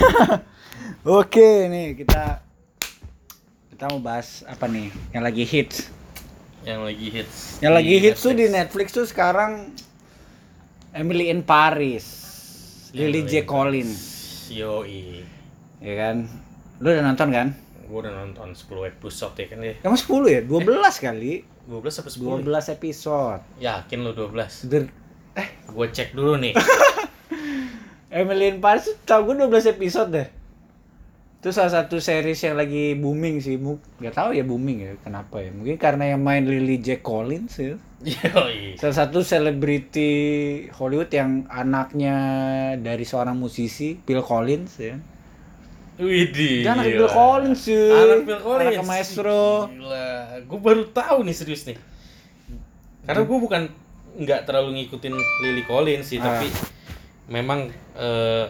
Oke, nih kita kita mau bahas apa nih? Yang lagi hits. Yang lagi hits. Yang lagi hits tuh di Netflix. Netflix tuh sekarang Emily in Paris. Lily J. in Collins, Yoi. ya kan? Lu udah nonton kan? Gue udah nonton 10 episode ya kan ya. Kamu 10 ya? 12 kali. 12 apa 10? 12 episode. Yakin lu 12? Der- eh, Gue cek dulu nih. Emily in Paris tau gue 12 episode deh. Itu salah satu series yang lagi booming sih. Mu- Gak tahu ya booming ya. Kenapa ya? Mungkin karena yang main Lily J. Collins ya. Yoi. Salah satu selebriti Hollywood yang anaknya dari seorang musisi, Bill Collins ya. Widih. Dia anak. Bill Collins cuy. Anak Bill Collins. Anak maestro. Gila. Gue baru tahu nih serius nih. Karena gue bukan nggak terlalu ngikutin Lily Collins sih, Ah. tapi memang eh,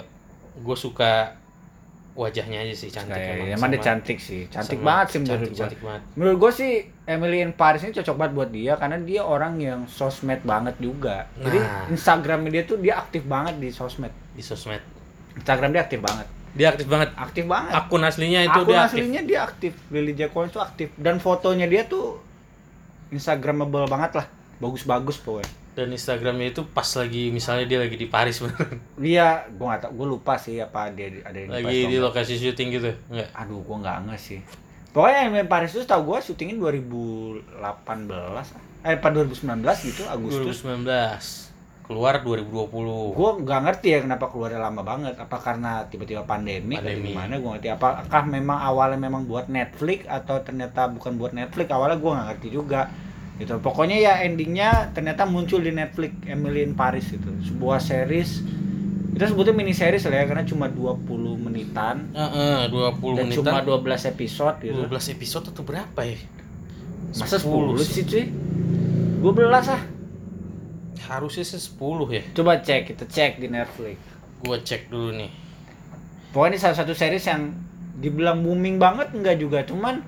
gue suka wajahnya aja sih cantik Kayak, emang. emang dia cantik sih. Cantik sama- banget sih menurut cantik, gua. cantik banget. Menurut gue sih Emily in Paris ini cocok banget buat dia karena dia orang yang sosmed banget juga. Jadi Nah. Instagramnya dia tuh dia aktif banget di sosmed. di sosmed. Instagram dia aktif banget. Dia aktif banget. Aktif banget. Akun aslinya itu Akun dia aktif. aslinya dia aktif. Lily J. Collins tuh aktif dan fotonya dia tuh Instagramable banget lah. Bagus-bagus pokoknya. Dan Instagramnya itu pas lagi misalnya dia lagi di Paris beneran. Dia gua gak tau, gua lupa sih apa dia di- ada di lagi Paris di lokasi syuting gitu. Enggak. Aduh, gua nggak nge sih. Pokoknya yang main Paris itu tau gua syutingin 2018 eh apa 2019 gitu Agustus. 2019. Keluar 2020. Gua nggak ngerti ya kenapa keluarnya lama banget. Apa karena tiba-tiba pandemi, atau Pandemi. gimana? Gua ngerti. Apakah memang awalnya memang buat Netflix atau ternyata bukan buat Netflix? Awalnya gua nggak ngerti juga. Gitu. Pokoknya ya endingnya ternyata muncul di Netflix Emily in Paris itu. Sebuah series kita sebutnya mini series lah ya karena cuma 20 menitan Heeh, 20 dan menitan. cuma 12 episode gitu. 12 episode atau berapa ya? Masa 10 10 sih cuy? 12 ah. Harusnya sih 10 ya. Coba cek, kita cek di Netflix. Gua cek dulu nih. Pokoknya ini salah satu series yang dibilang booming banget enggak juga, cuman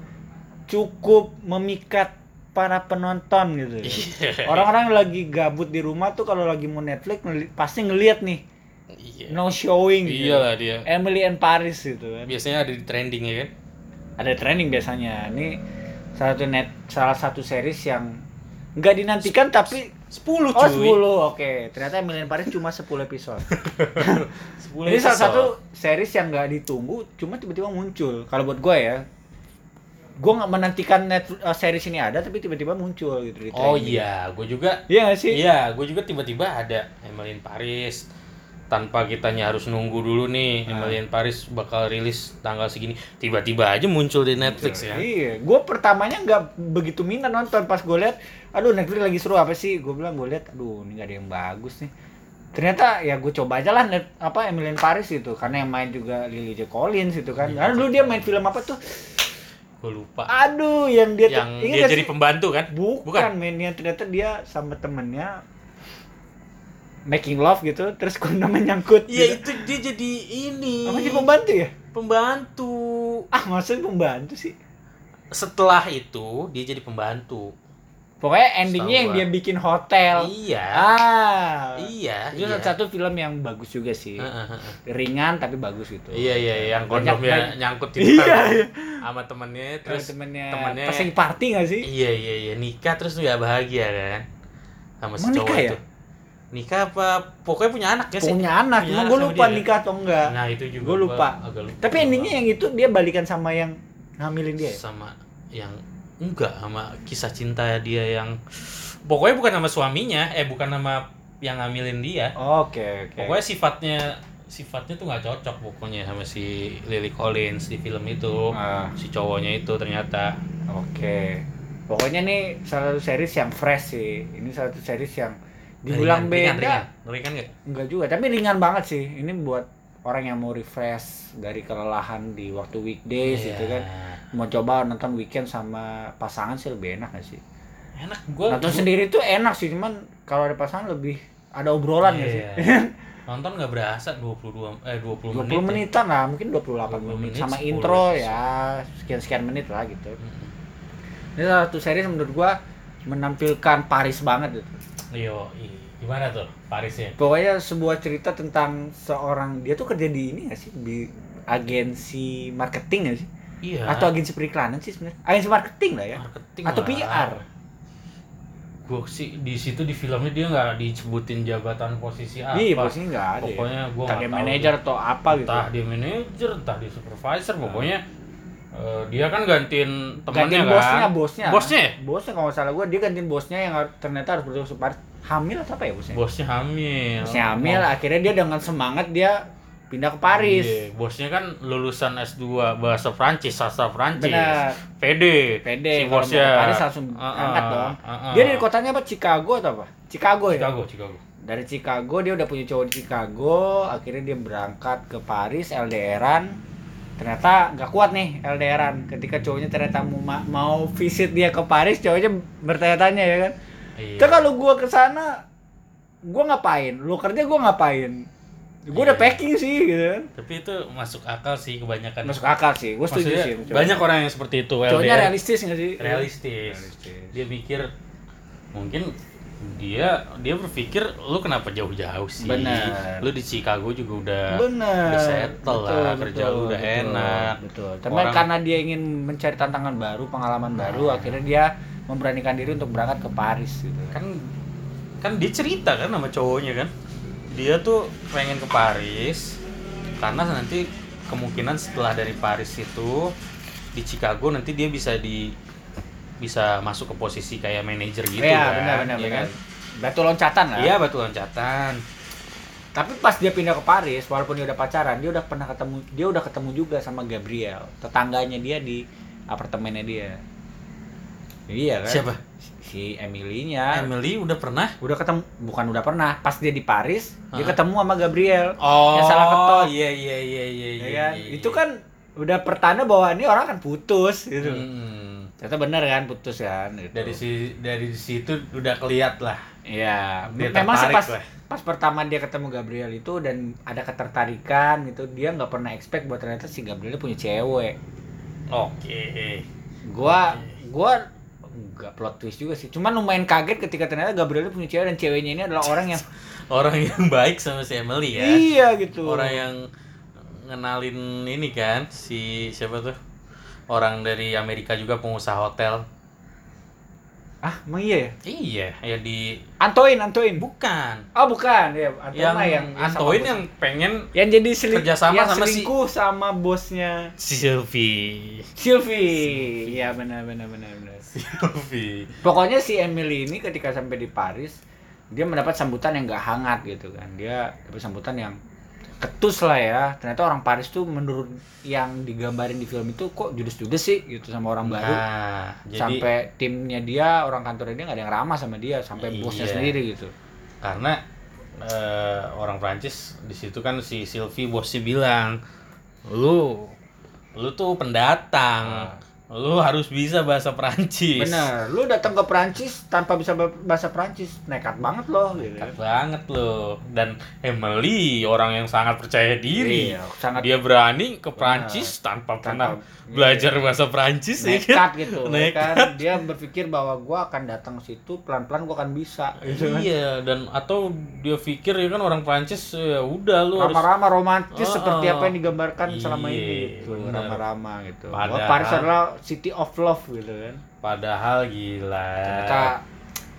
cukup memikat para penonton gitu. Iya. Orang-orang lagi gabut di rumah tuh kalau lagi mau Netflix pasti ngeliat nih Iya. no showing gitu. Iyalah dia. Emily and Paris gitu kan. Biasanya ada di trending ya kan? Ada training biasanya. Ini salah satu net salah satu series yang nggak dinantikan tapi 10 Oh cuy. 10, oke. Ternyata Emily in Paris cuma 10 episode. 10 Ini salah episode. satu series yang nggak ditunggu, cuma tiba-tiba muncul. Kalau buat gue ya, gue nggak menantikan net uh, series ini ada, tapi tiba-tiba muncul gitu di Oh iya, gue juga Iya nggak sih? Iya, gue juga tiba-tiba ada Emily in Paris tanpa kitanya harus nunggu dulu nih Nah. Emily in Paris bakal rilis tanggal segini tiba-tiba aja muncul di Netflix ya Iya, gue pertamanya nggak begitu minat nonton pas gue lihat, aduh Netflix lagi seru apa sih? Gue bilang gue lihat, aduh ini nggak ada yang bagus nih. Ternyata ya gue coba aja lah net, apa Emily in Paris itu, karena yang main juga Lily J Collins itu kan. Iya, Karena dulu dia main film apa tuh? Gue lupa Aduh, yang dia yang dia jadi sih? pembantu kan Bukan, men yang ternyata dia sama temennya making love gitu, terus kondomnya nyangkut. iya gitu. itu dia jadi ini Apa sih pembantu ya? pembantu Ah, maksudnya pembantu sih. setelah itu dia jadi pembantu Pokoknya endingnya yang dia bikin hotel. iya Ah. iya Itu iya. satu film yang bagus juga sih. Ringan tapi bagus gitu. iya iya iya, yang kondomnya banyak- nyangkut di Iya, iya. sama temennya Terus temennya, temennya passing party gak sih? Iya iya iya nikah terus nggak bahagia kan sama si Emang cowok nikah ya? itu. Nikah apa? Pokoknya punya anak ya sih. Punya anak, cuma gue lupa dia. nikah atau enggak. Nah itu juga. Gua lupa. agak lupa. Tapi endingnya yang itu dia balikan sama yang ngamilin dia. ya? sama yang enggak sama kisah cinta dia yang pokoknya bukan sama suaminya, eh bukan sama yang ngamilin dia. Oke, oke. Pokoknya sifatnya sifatnya tuh nggak cocok pokoknya sama si Lily Collins di film itu. Ah. Si cowoknya itu ternyata Oke. Pokoknya nih salah satu series yang fresh sih. Ini salah satu series yang dibilang ringan, beda. ringan, ringan, ringan nggak? Enggak juga, tapi ringan banget sih. Ini buat orang yang mau refresh dari kelelahan di waktu weekdays Iya. gitu kan. Mau coba nonton weekend sama pasangan sih lebih enak gak sih? Enak gua. Nonton gua- sendiri tuh enak sih, cuman kalau ada pasangan lebih ada obrolan gak sih? Iya. Nonton nggak berasa 22 eh 20, 20 menit. ya. menitan lah, mungkin 28 20 menit menit, sama 10 intro episode. ya sekian-sekian menit lah gitu. Mm-mm. Ini salah satu series menurut gua menampilkan Paris banget gitu. Yo, i- gimana tuh Parisnya? Pokoknya sebuah cerita tentang seorang dia tuh kerja di ini gak sih di agensi marketing nggak sih Iya. atau agensi periklanan sih sebenarnya agensi marketing lah ya marketing atau lah. PR Gue sih di situ di filmnya dia nggak disebutin jabatan posisi apa. iya posisinya nggak ada ya. Pokoknya entah nggak dia tahu manajer atau apa gitu entah dia manajer, entah dia supervisor, pokoknya eh, dia kan gantiin temennya gantiin kan. bosnya bosnya Bosnya ya? bosnya kalau salah gue dia gantiin bosnya yang ternyata harus bertusuk Paris hamil atau apa ya bosnya Bosnya hamil. bosnya hamil Mau- akhirnya dia dengan semangat dia pindah ke Paris Iya, bosnya kan lulusan S2 bahasa Prancis, sastra Prancis. benar PD. pede Si bosnya. ke Paris langsung Ah, ah, angkat dong ah, ah. dia dari kotanya apa Chicago atau apa Chicago ya Chicago, Chicago. dari Chicago dia udah punya cowok di Chicago akhirnya dia berangkat ke Paris LDRan ternyata nggak kuat nih LDRan ketika cowoknya ternyata mau ma- mau visit dia ke Paris cowoknya bertanya-tanya ya kan Iya. Terus kalau gua ke sana gua ngapain lu kerja gua ngapain gua udah Iya. packing sih gitu kan Tapi itu masuk akal sih kebanyakan. masuk akal sih gua setuju sih banyak orang yang seperti itu. cowoknya realistis nggak sih realistis. Realistis. Dia mikir mungkin dia dia berpikir lu kenapa jauh-jauh sih? Benar. Lu di Chicago juga udah bener udah settle lah, kerja lu udah enak. betul tapi Orang- karena dia ingin mencari tantangan baru pengalaman baru akhirnya dia memberanikan diri untuk berangkat ke Paris gitu kan kan dia cerita kan sama cowoknya kan dia tuh pengen ke Paris karena nanti kemungkinan setelah dari Paris itu di Chicago nanti dia bisa di bisa masuk ke posisi kayak manajer gitu Iya, kan benar benar ya benar. kan Batu loncatan lah. iya batu loncatan Tapi pas dia pindah ke Paris, walaupun dia udah pacaran, dia udah pernah ketemu, dia udah ketemu juga sama Gabriel, tetangganya dia di apartemennya dia. Iya kan? siapa Si Emily-nya. Emily udah pernah Udah ketemu, bukan udah pernah. Pas dia di Paris, dia Hah? ketemu sama Gabriel. oh Yang salah ketok. iya iya iya iya Ya iya, kan? iya, Itu iya. kan udah pertanda bahwa ini orang kan putus gitu. Hmm. Ternyata bener kan putus kan gitu. dari si dari situ udah keliat lah Iya, Dia memang sih pas lah. pas pertama dia ketemu Gabriel itu dan ada ketertarikan gitu, dia nggak pernah expect buat ternyata si Gabriel punya cewek. oke Gua gua nggak plot twist juga sih, cuman lumayan kaget ketika ternyata Gabriel punya cewek dan ceweknya ini adalah orang yang orang yang baik sama si Emily ya. Iya gitu. orang yang ngenalin ini kan si siapa tuh? Orang dari Amerika juga pengusaha hotel ah, emang iya ya? iya ya di Antoin, Antoin. bukan Oh, bukan, ya. Antoin yang yang Antoin yang pengen yang jadi seling, kerjasama yang sama si- sama bosnya si Sylvie Sylvie. Iya benar benar benar benar. Sylvie Pokoknya si Emily ini ketika sampai di Paris, dia mendapat sambutan yang gak hangat gitu kan. Dia dapat sambutan yang ketus lah ya. Ternyata orang Paris tuh menurut yang digambarin di film itu kok judes-judes sih gitu sama orang baru. nah jadi sampai timnya dia, orang kantornya dia nggak ada yang ramah sama dia, sampai bosnya Iya. sendiri gitu. karena eh, orang Prancis di situ kan si Sylvie bosnya bilang lu lu tuh pendatang lu harus bisa bahasa Prancis Bener, lu datang ke Prancis tanpa bisa ba- bahasa Prancis, nekat banget loh gitu. Dekat banget loh dan Emily orang yang sangat percaya diri. Iya, sangat dia berani ke Prancis tanpa pernah belajar bahasa Prancis ya kan? nekat gitu Nekat. kan. Dia berpikir bahwa gua akan datang situ pelan-pelan gua akan bisa gitu kan. Iya dan atau dia pikir ya kan orang Prancis ya udah lu harus rama-rama romantis Oh, seperti oh. apa yang digambarkan selama Iya, ini gitu. rama-rama gitu. Padahal- Paris adalah city of love gitu kan. Padahal gila. Ternyata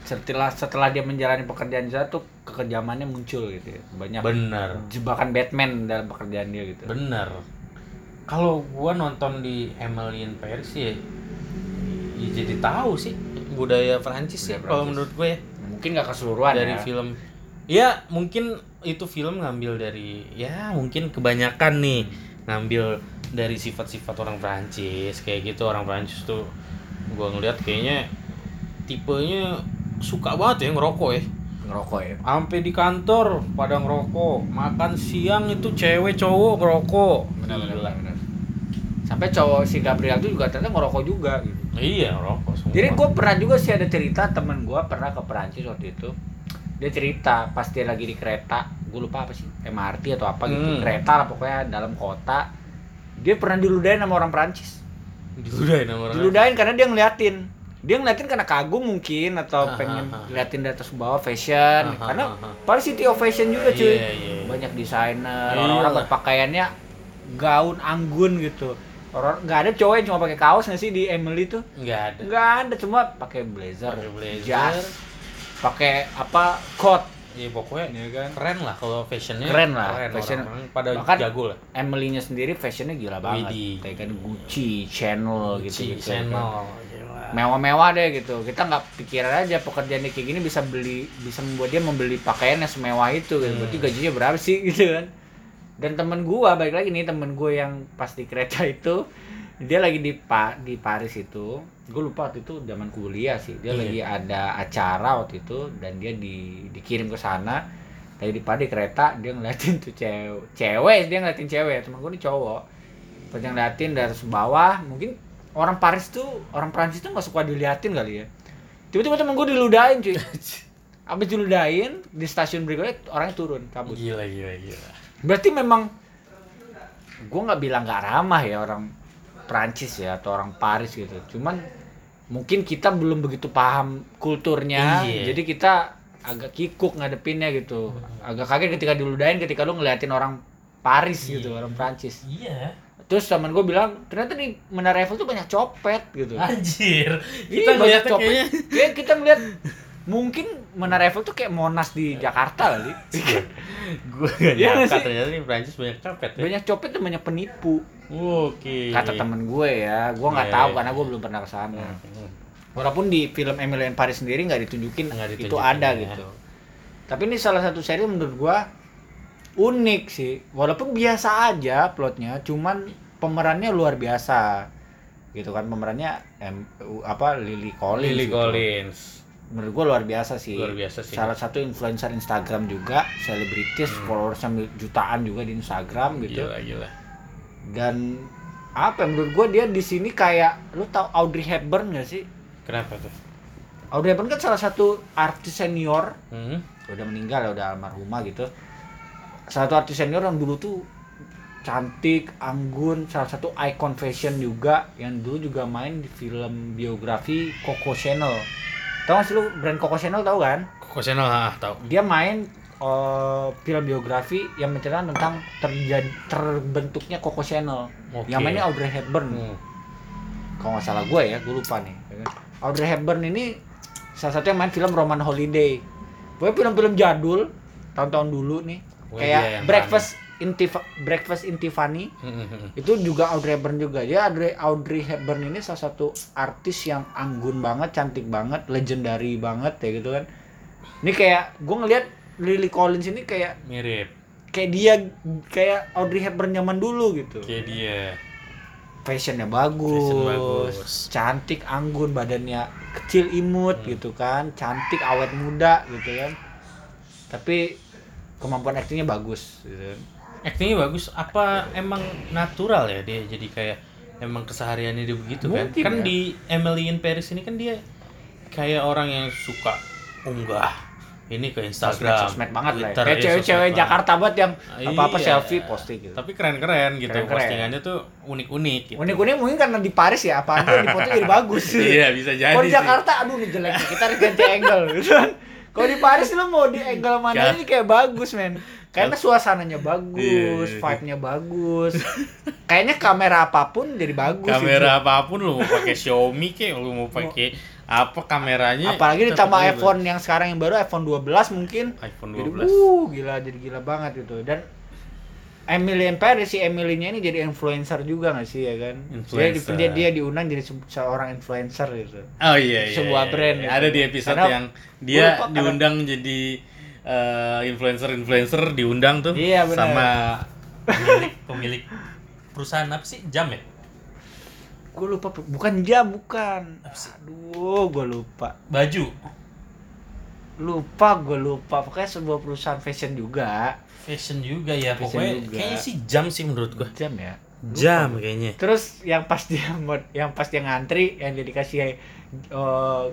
setelah setelah dia menjalani pekerjaan dia tuh kekejamannya muncul gitu ya. banyak bener. jebakan Batman dalam pekerjaan dia gitu. Bener. Kalau gua nonton di Emily in Paris ya, ya jadi tahu sih budaya Prancis sih Budaya kalau menurut gue ya. mungkin gak keseluruhan dari ya. film. Ya mungkin itu film ngambil dari ya mungkin kebanyakan nih ngambil dari sifat-sifat orang Prancis kayak gitu orang Prancis tuh gua ngeliat kayaknya tipenya suka banget ya ngerokok ya ngerokok ya sampai di kantor pada ngerokok makan siang itu cewek cowok ngerokok benar-benar Gila. benar. sampai cowok si Gabriel tuh juga ternyata ngerokok juga gitu iya ngerokok semua Jadi gue pernah juga sih ada cerita temen gue pernah ke Perancis waktu itu. Dia cerita pas dia lagi di kereta, gue lupa apa sih, MRT atau apa gitu, Hmm. kereta lah pokoknya dalam kota. Dia pernah diludahin sama orang Perancis. diludahin sama orang Diludahin karena dia ngeliatin. Dia ngeliatin karena kagum mungkin atau pengen ah, ah. liatin dari atas bawah fashion. Ah, ah, karena ah, ah. Paris City of Fashion juga cuy. Iya, iya. Banyak desainer, Iya orang-orang berpakaiannya gaun anggun gitu orang nggak ada cowok yang cuma pakai kaos nggak sih di Emily tuh nggak ada nggak ada cuma pakai blazer, Pakai blazer. jas pakai apa coat Iya pokoknya ya kan keren lah kalau fashionnya Keren lah, fashion. orang, pada Bahkan- jago lah Emily-nya sendiri fashionnya gila banget Widih. kayak kan Gucci, Chanel gitu Gucci, gitu Chanel gila. mewah-mewah deh gitu kita nggak pikiran aja pekerjaan kayak gini bisa beli bisa membuat dia membeli pakaian yang semewah itu gitu. berarti Hmm. gajinya berapa sih gitu kan dan temen gua balik lagi nih temen gua yang pas di kereta itu dia lagi di pa di Paris itu gue lupa waktu itu zaman kuliah sih. Dia Iya. lagi ada acara waktu itu dan dia di dikirim ke sana. Lagi di di kereta dia ngeliatin tuh cewek cewek dia ngeliatin cewek. Temen gue ini cowok. Pas dia ngeliatin dari bawah mungkin orang Paris tuh orang Prancis tuh nggak suka diliatin kali ya. Tiba-tiba temen gue diludahin cuy. Abis diludahin di stasiun berikutnya orangnya turun kabur. Gila gila gila. Berarti memang gue nggak bilang nggak ramah ya orang Prancis ya atau orang Paris gitu. Cuman mungkin kita belum begitu paham kulturnya. Iya. jadi kita agak kikuk ngadepinnya gitu. Agak kaget ketika diludahin ketika lu ngeliatin orang Paris gitu orang Prancis iya. Terus teman gue bilang ternyata di Menara Eiffel tuh banyak copet gitu. Anjir. Iya, kita banyak ngeliatnya copet. kayaknya. Kayak kita ngeliat mungkin Menara Eiffel tuh kayak Monas di Jakarta kali. gue gak Iya nggak nyangka ternyata di Prancis banyak copet ya banyak copet dan banyak penipu. oke Kata temen gue ya, gue nggak Iya, tahu iya. karena gue belum pernah ke sana. Hmm. Walaupun di film Emily in Paris sendiri nggak ditunjukin, Nggak itu ditunjukin, ada ya. gitu. Tapi ini salah satu seri menurut gue unik sih. Walaupun biasa aja plotnya, cuman pemerannya luar biasa gitu kan pemerannya em, u- apa Lily Collins Lily gitu. Collins menurut gua luar biasa sih. Luar biasa sih. Salah satu influencer Instagram juga, selebritis, Hmm. followersnya jutaan juga di Instagram gitu. gila gila Dan apa ya, menurut gua dia di sini kayak lu tau Audrey Hepburn gak sih? kenapa tuh Audrey Hepburn kan salah satu artis senior, hmm? udah meninggal ya udah almarhumah gitu. Salah satu artis senior yang dulu tuh cantik, anggun, salah satu icon fashion juga yang dulu juga main di film biografi Coco Chanel. Tahu gak sih lu brand Coco Chanel tahu kan? Koko Chanel ah tahu dia main eh, film biografi yang menceritakan tentang terjadi terbentuknya Coco Chanel. Oke. Yang mainnya Audrey Hepburn. Hmm. Kalau nggak salah gue ya, gue lupa nih. Audrey Hepburn ini salah satu yang main film Roman Holiday. Pokoknya film-film jadul tahun-tahun dulu nih. Kayak Breakfast Tif- Breakfast in Tiffany Hmm, hmm, hmm. itu juga Audrey Hepburn juga dia Audrey Audrey Hepburn ini salah satu artis yang anggun banget cantik banget legendary banget ya gitu kan ini kayak gue ngelihat Lily Collins ini kayak mirip kayak dia kayak Audrey Hepburn zaman dulu gitu kayak dia fashionnya bagus, Fashion bagus. cantik anggun badannya kecil imut Hmm. gitu kan cantik awet muda gitu kan tapi kemampuan aktingnya bagus gitu kan. Aktingnya bagus apa emang natural ya dia jadi kayak emang kesehariannya dia begitu kan Mungkin kan ya. di Emily in Paris ini kan dia kayak orang yang suka unggah ini ke Instagram sosmed banget lah ya. Kayak ya, cewek-cewek sosmed Jakarta banget yang banget. apa-apa Iya. selfie posting gitu tapi keren-keren gitu Keren-keren. postingannya tuh unik-unik gitu. unik-unik mungkin karena di Paris ya apa di foto jadi bagus iya bisa jadi kalau di sih. Jakarta aduh nih jelek kita harus ganti angle gitu kan kalau di Paris lu mau di angle mana Kan- ini kayak bagus men karena suasananya bagus Iya, iya, iya. vibe-nya bagus kayaknya kamera apa pun jadi bagus kamera apa pun lu mau pakai Xiaomi kek lu mau pakai apa kameranya apalagi ditambah iPhone yang sekarang yang baru iPhone 12 mungkin iPhone jadi 12 uh gila jadi gila banget gitu dan Emily in Paris si Emily-nya ini jadi influencer juga gak sih ya kan? Dia, Influencer. dia dia diundang jadi se- seorang influencer gitu. Oh iya iya. Sebuah iya, brand iya. gitu. Ada di episode Karena yang dia diundang jadi eh, influencer-influencer diundang tuh Iya, benar. sama pemilik pemilik perusahaan apa sih? Jam ya? Gue lupa bukan jam bukan. Aduh, gue lupa. Baju. Lupa gue lupa. Pokoknya sebuah perusahaan fashion juga. Fashion juga ya. Fashion Pokoknya juga. kayaknya sih jam sih menurut gua. Jam ya. Jam kayaknya. Terus yang pas dia yang pas dia ngantri yang dia dikasih eh,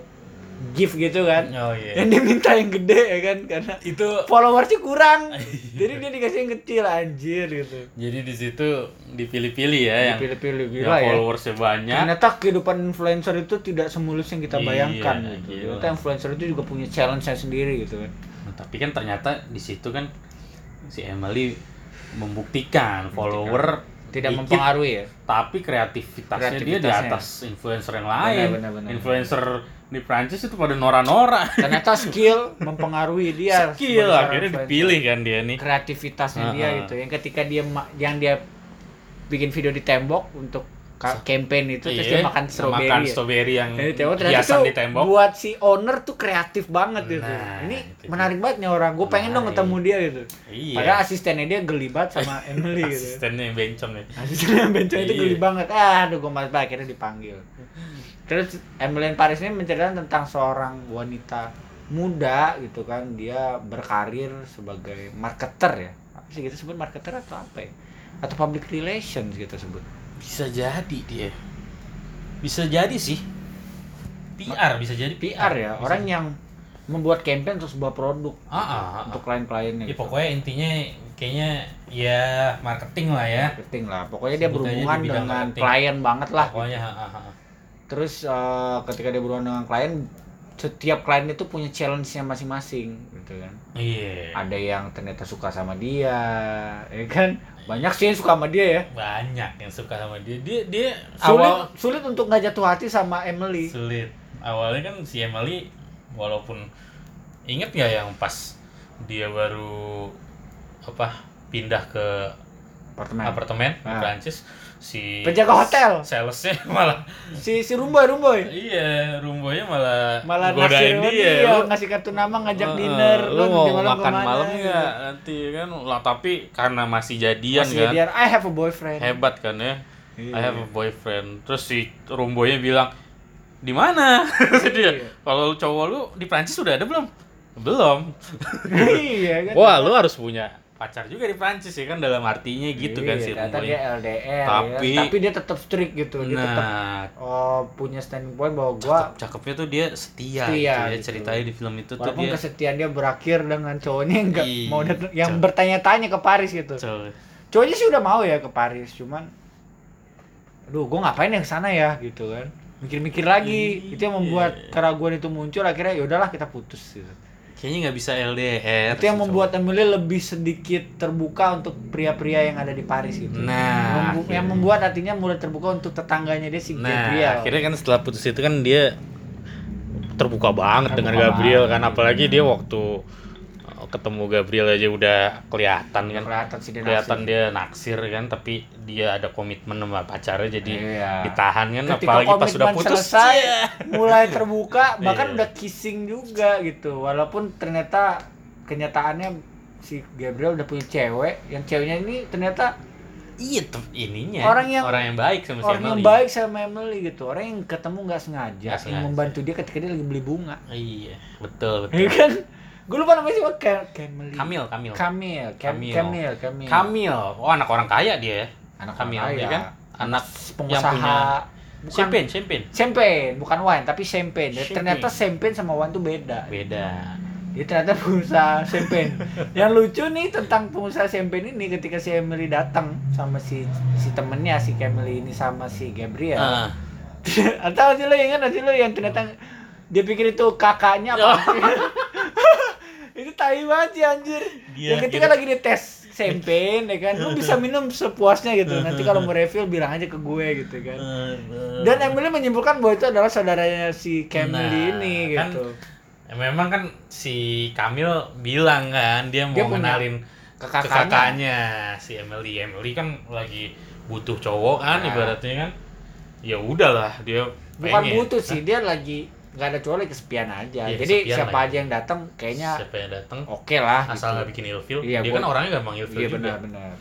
gift gitu kan. Oh iya. Yang dia minta yang gede ya kan karena Itu followersnya kurang. Jadi dia dikasih yang kecil anjir gitu. jadi di situ dipilih-pilih ya yang Dipilih-pilih yang gila ya. followersnya banyak. Ternyata kehidupan influencer itu tidak semulus yang kita Iya, bayangkan gitu. gila. Ternyata influencer itu juga punya challenge-nya sendiri gitu kan. Nah, tapi kan ternyata di situ kan si Emily membuktikan follower tidak dikit, mempengaruhi ya tapi kreativitasnya, dia di Kreativitasnya. atas influencer yang lain. benar, benar. influencer di Prancis itu pada nora-nora. ternyata skill mempengaruhi dia Skill akhirnya influencer. dipilih kan dia nih. kreativitasnya dia Heeh. gitu yang ketika dia yang dia bikin video di tembok untuk campaign itu terus dia Iya, makan strawberry makan ya. strawberry yang ternyata hiasan di tembok. buat si owner tuh kreatif banget gitu. Nah, Ini itu menarik banget nih orang. Gue pengen dong Menarik. ketemu dia gitu. Iya. Padahal asistennya dia geli banget sama Emily gitu. Asistennya yang bencong ya. Asistennya yang bencong itu Iya. geli banget. Ah, aduh gue banget akhirnya dipanggil. Terus Emily Paris ini menceritakan tentang seorang wanita muda gitu kan. Dia berkarir sebagai marketer ya. Apa sih kita sebut marketer atau apa ya? Atau public relations gitu sebut. Bisa jadi dia. Bisa jadi sih. PR bisa jadi PR ya, Bisa orang yang membuat campaign untuk sebuah produk Ah, ah, ah. untuk klien-kliennya Ya gitu. pokoknya intinya kayaknya ya marketing lah ya. marketing lah. Pokoknya dia Sebutannya di berhubungan dengan marketing. klien banget lah. Pokoknya ha, ha, ha. Terus eh, ketika dia berhubungan dengan klien, setiap klien itu punya challenge-nya masing-masing gitu kan. Iya. Ada yang ternyata suka sama dia, ya kan? Banyak sih yang suka sama dia ya. Banyak yang suka sama dia. Dia dia Sulit awal sulit untuk nggak jatuh hati sama Emily. sulit. Awalnya kan si Emily walaupun inget nggak yang pas dia baru apa pindah ke Apartemen. apartemen Ah. Prancis si Penjaga hotel. salesnya malah Si si Rumboy Rumboy. iya rumbonya malah Malah godain dia dia, Lu- ngasih kartu nama ngajak Heeh, dinner. lu mau di makan ke mana? malam nggak nanti kan lah tapi karena masih jadian Masih kan dia, I have a boyfriend. hebat kan ya Iya. I have a boyfriend terus si rumbonya bilang di mana dia Iya. kalau lu cowok lu di Prancis sudah ada belum belum iya kan. wah lu harus punya pacar juga di Prancis ya kan dalam artinya gitu kan Iya, si ternyata dia LDR Tapi- ya. tapi dia tetap strict gitu dia tetap nah oh, punya standing point bahwa gua cakep cakepnya tuh dia setia, Setia, gitu ya gitu. ceritanya di film itu tuh walaupun dia kesetiaan dia berakhir dengan cowoknya yang nggak Iya, mau datang yang cowok. bertanya-tanya ke Paris gitu Cowok. cowoknya sih udah mau ya ke Paris cuman aduh gua ngapain ya ke sana ya gitu kan mikir-mikir lagi Iya. itu yang membuat keraguan itu muncul akhirnya ya udahlah kita putus gitu kayaknya nggak bisa LDR itu yang membuat Emily lebih sedikit terbuka untuk pria-pria yang ada di Paris gitu Nah, Membu- akhirnya. yang membuat hatinya mulai terbuka untuk tetangganya dia si Nah, Gabriel akhirnya kan setelah putus itu kan dia terbuka banget Terbuka dengan Gabriel banget. kan apalagi dia waktu ketemu Gabriel aja udah kelihatan kan kelihatan sih dia kelihatan naksir. dia naksir kan tapi dia ada komitmen sama pacarnya jadi Iya. ditahan kan Ketika apalagi pas udah komitmen putus selesai, iya. mulai terbuka bahkan Iya. udah kissing juga gitu walaupun ternyata kenyataannya si Gabriel udah punya cewek yang ceweknya ini ternyata iya ininya Orang yang- orang yang baik sama si orang yang Emily. baik sama Emily gitu orang yang ketemu nggak sengaja, Nggak yang sengaja. membantu dia ketika dia lagi beli bunga iya betul ya betul kan gue lupa namanya siapa. Ka- Camille Kamil Kamil. Kamil. Cam- Kamil. Kamil Kamil Kamil. Oh anak orang kaya dia ya? Anak Kamil kaya. ya kan? Anak pengusaha. yang punya bukan champagne champagne. Champagne bukan wine tapi champagne. Champagne. ternyata champagne sama wine tuh beda. Beda. Dia ternyata pengusaha champagne. Yang lucu nih tentang pengusaha champagne ini ketika si Emily datang sama si si temennya si Camille ini sama si Gabriel. Ah. atau sih lo ingat sih lo yang ternyata dia pikir itu kakaknya apa itu tai banget sih anjir Dia yang ketika kira- lagi dites champagne ya kan lu bisa minum sepuasnya gitu nanti kalau mau refill bilang aja ke gue gitu kan dan Emily menyimpulkan bahwa itu adalah saudaranya si Camille Nah, ini kan gitu Ya, memang kan si Kamil bilang kan dia mau Dia kenalin ke ke kakaknya. kakaknya si Emily. Emily kan lagi butuh cowok kan Nah. ibaratnya kan. Ya udahlah dia bukan pengen. butuh sih dia lagi nggak ada cowok lagi kesepian aja Iya, jadi kesepian siapa lagi. aja yang datang kayaknya siapa yang datang oke lah asal gitu. nggak bikin ilfil. Iya, dia gua- kan orangnya gampang ilfil iya juga. benar benar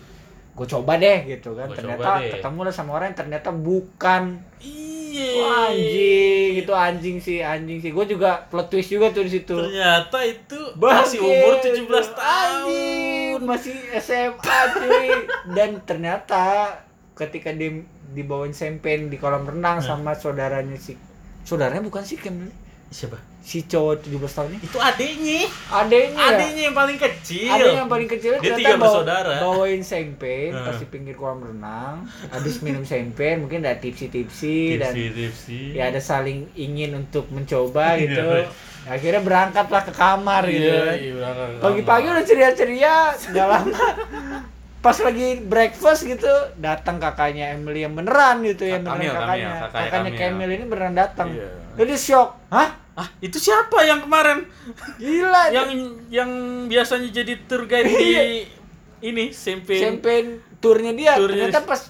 gue coba deh gitu kan Gua ternyata ketemu lah sama orang yang ternyata bukan Iya. Wah, anjing itu anjing sih anjing sih gue juga plot twist juga tuh di situ Ternyata itu Bangke, masih umur 17 tahun. anjing, masih SMA cuy dan ternyata ketika dia dibawain champagne di kolam renang sama saudaranya si saudaranya bukan si Kim Siapa? si cowok 17 tahun ini Itu adeknya. adenya Adeknya yang paling kecil. ada yang paling kecil Dia tiga bawa- bersaudara. bawain champagne Heeh. pas di pinggir kolam renang habis minum champagne mungkin ada tipsi-tipsi dan tipsi-tipsi. ya ada saling ingin untuk mencoba Iya. gitu akhirnya berangkatlah ke kamar gitu Iya, kan. iya, pagi-pagi udah ceria-ceria nggak lama pas lagi breakfast gitu datang kakaknya Emily yang beneran gitu yang Kak beneran Kamil, kakaknya. Kamil, kakaknya kakaknya Kamil. Ini beneran datang. Iya. jadi shock. Hah? Ah, itu siapa yang kemarin? Gila. Yang yang biasanya jadi tour guide di ini Sempe. champagne turnya dia. Turnya. ternyata pas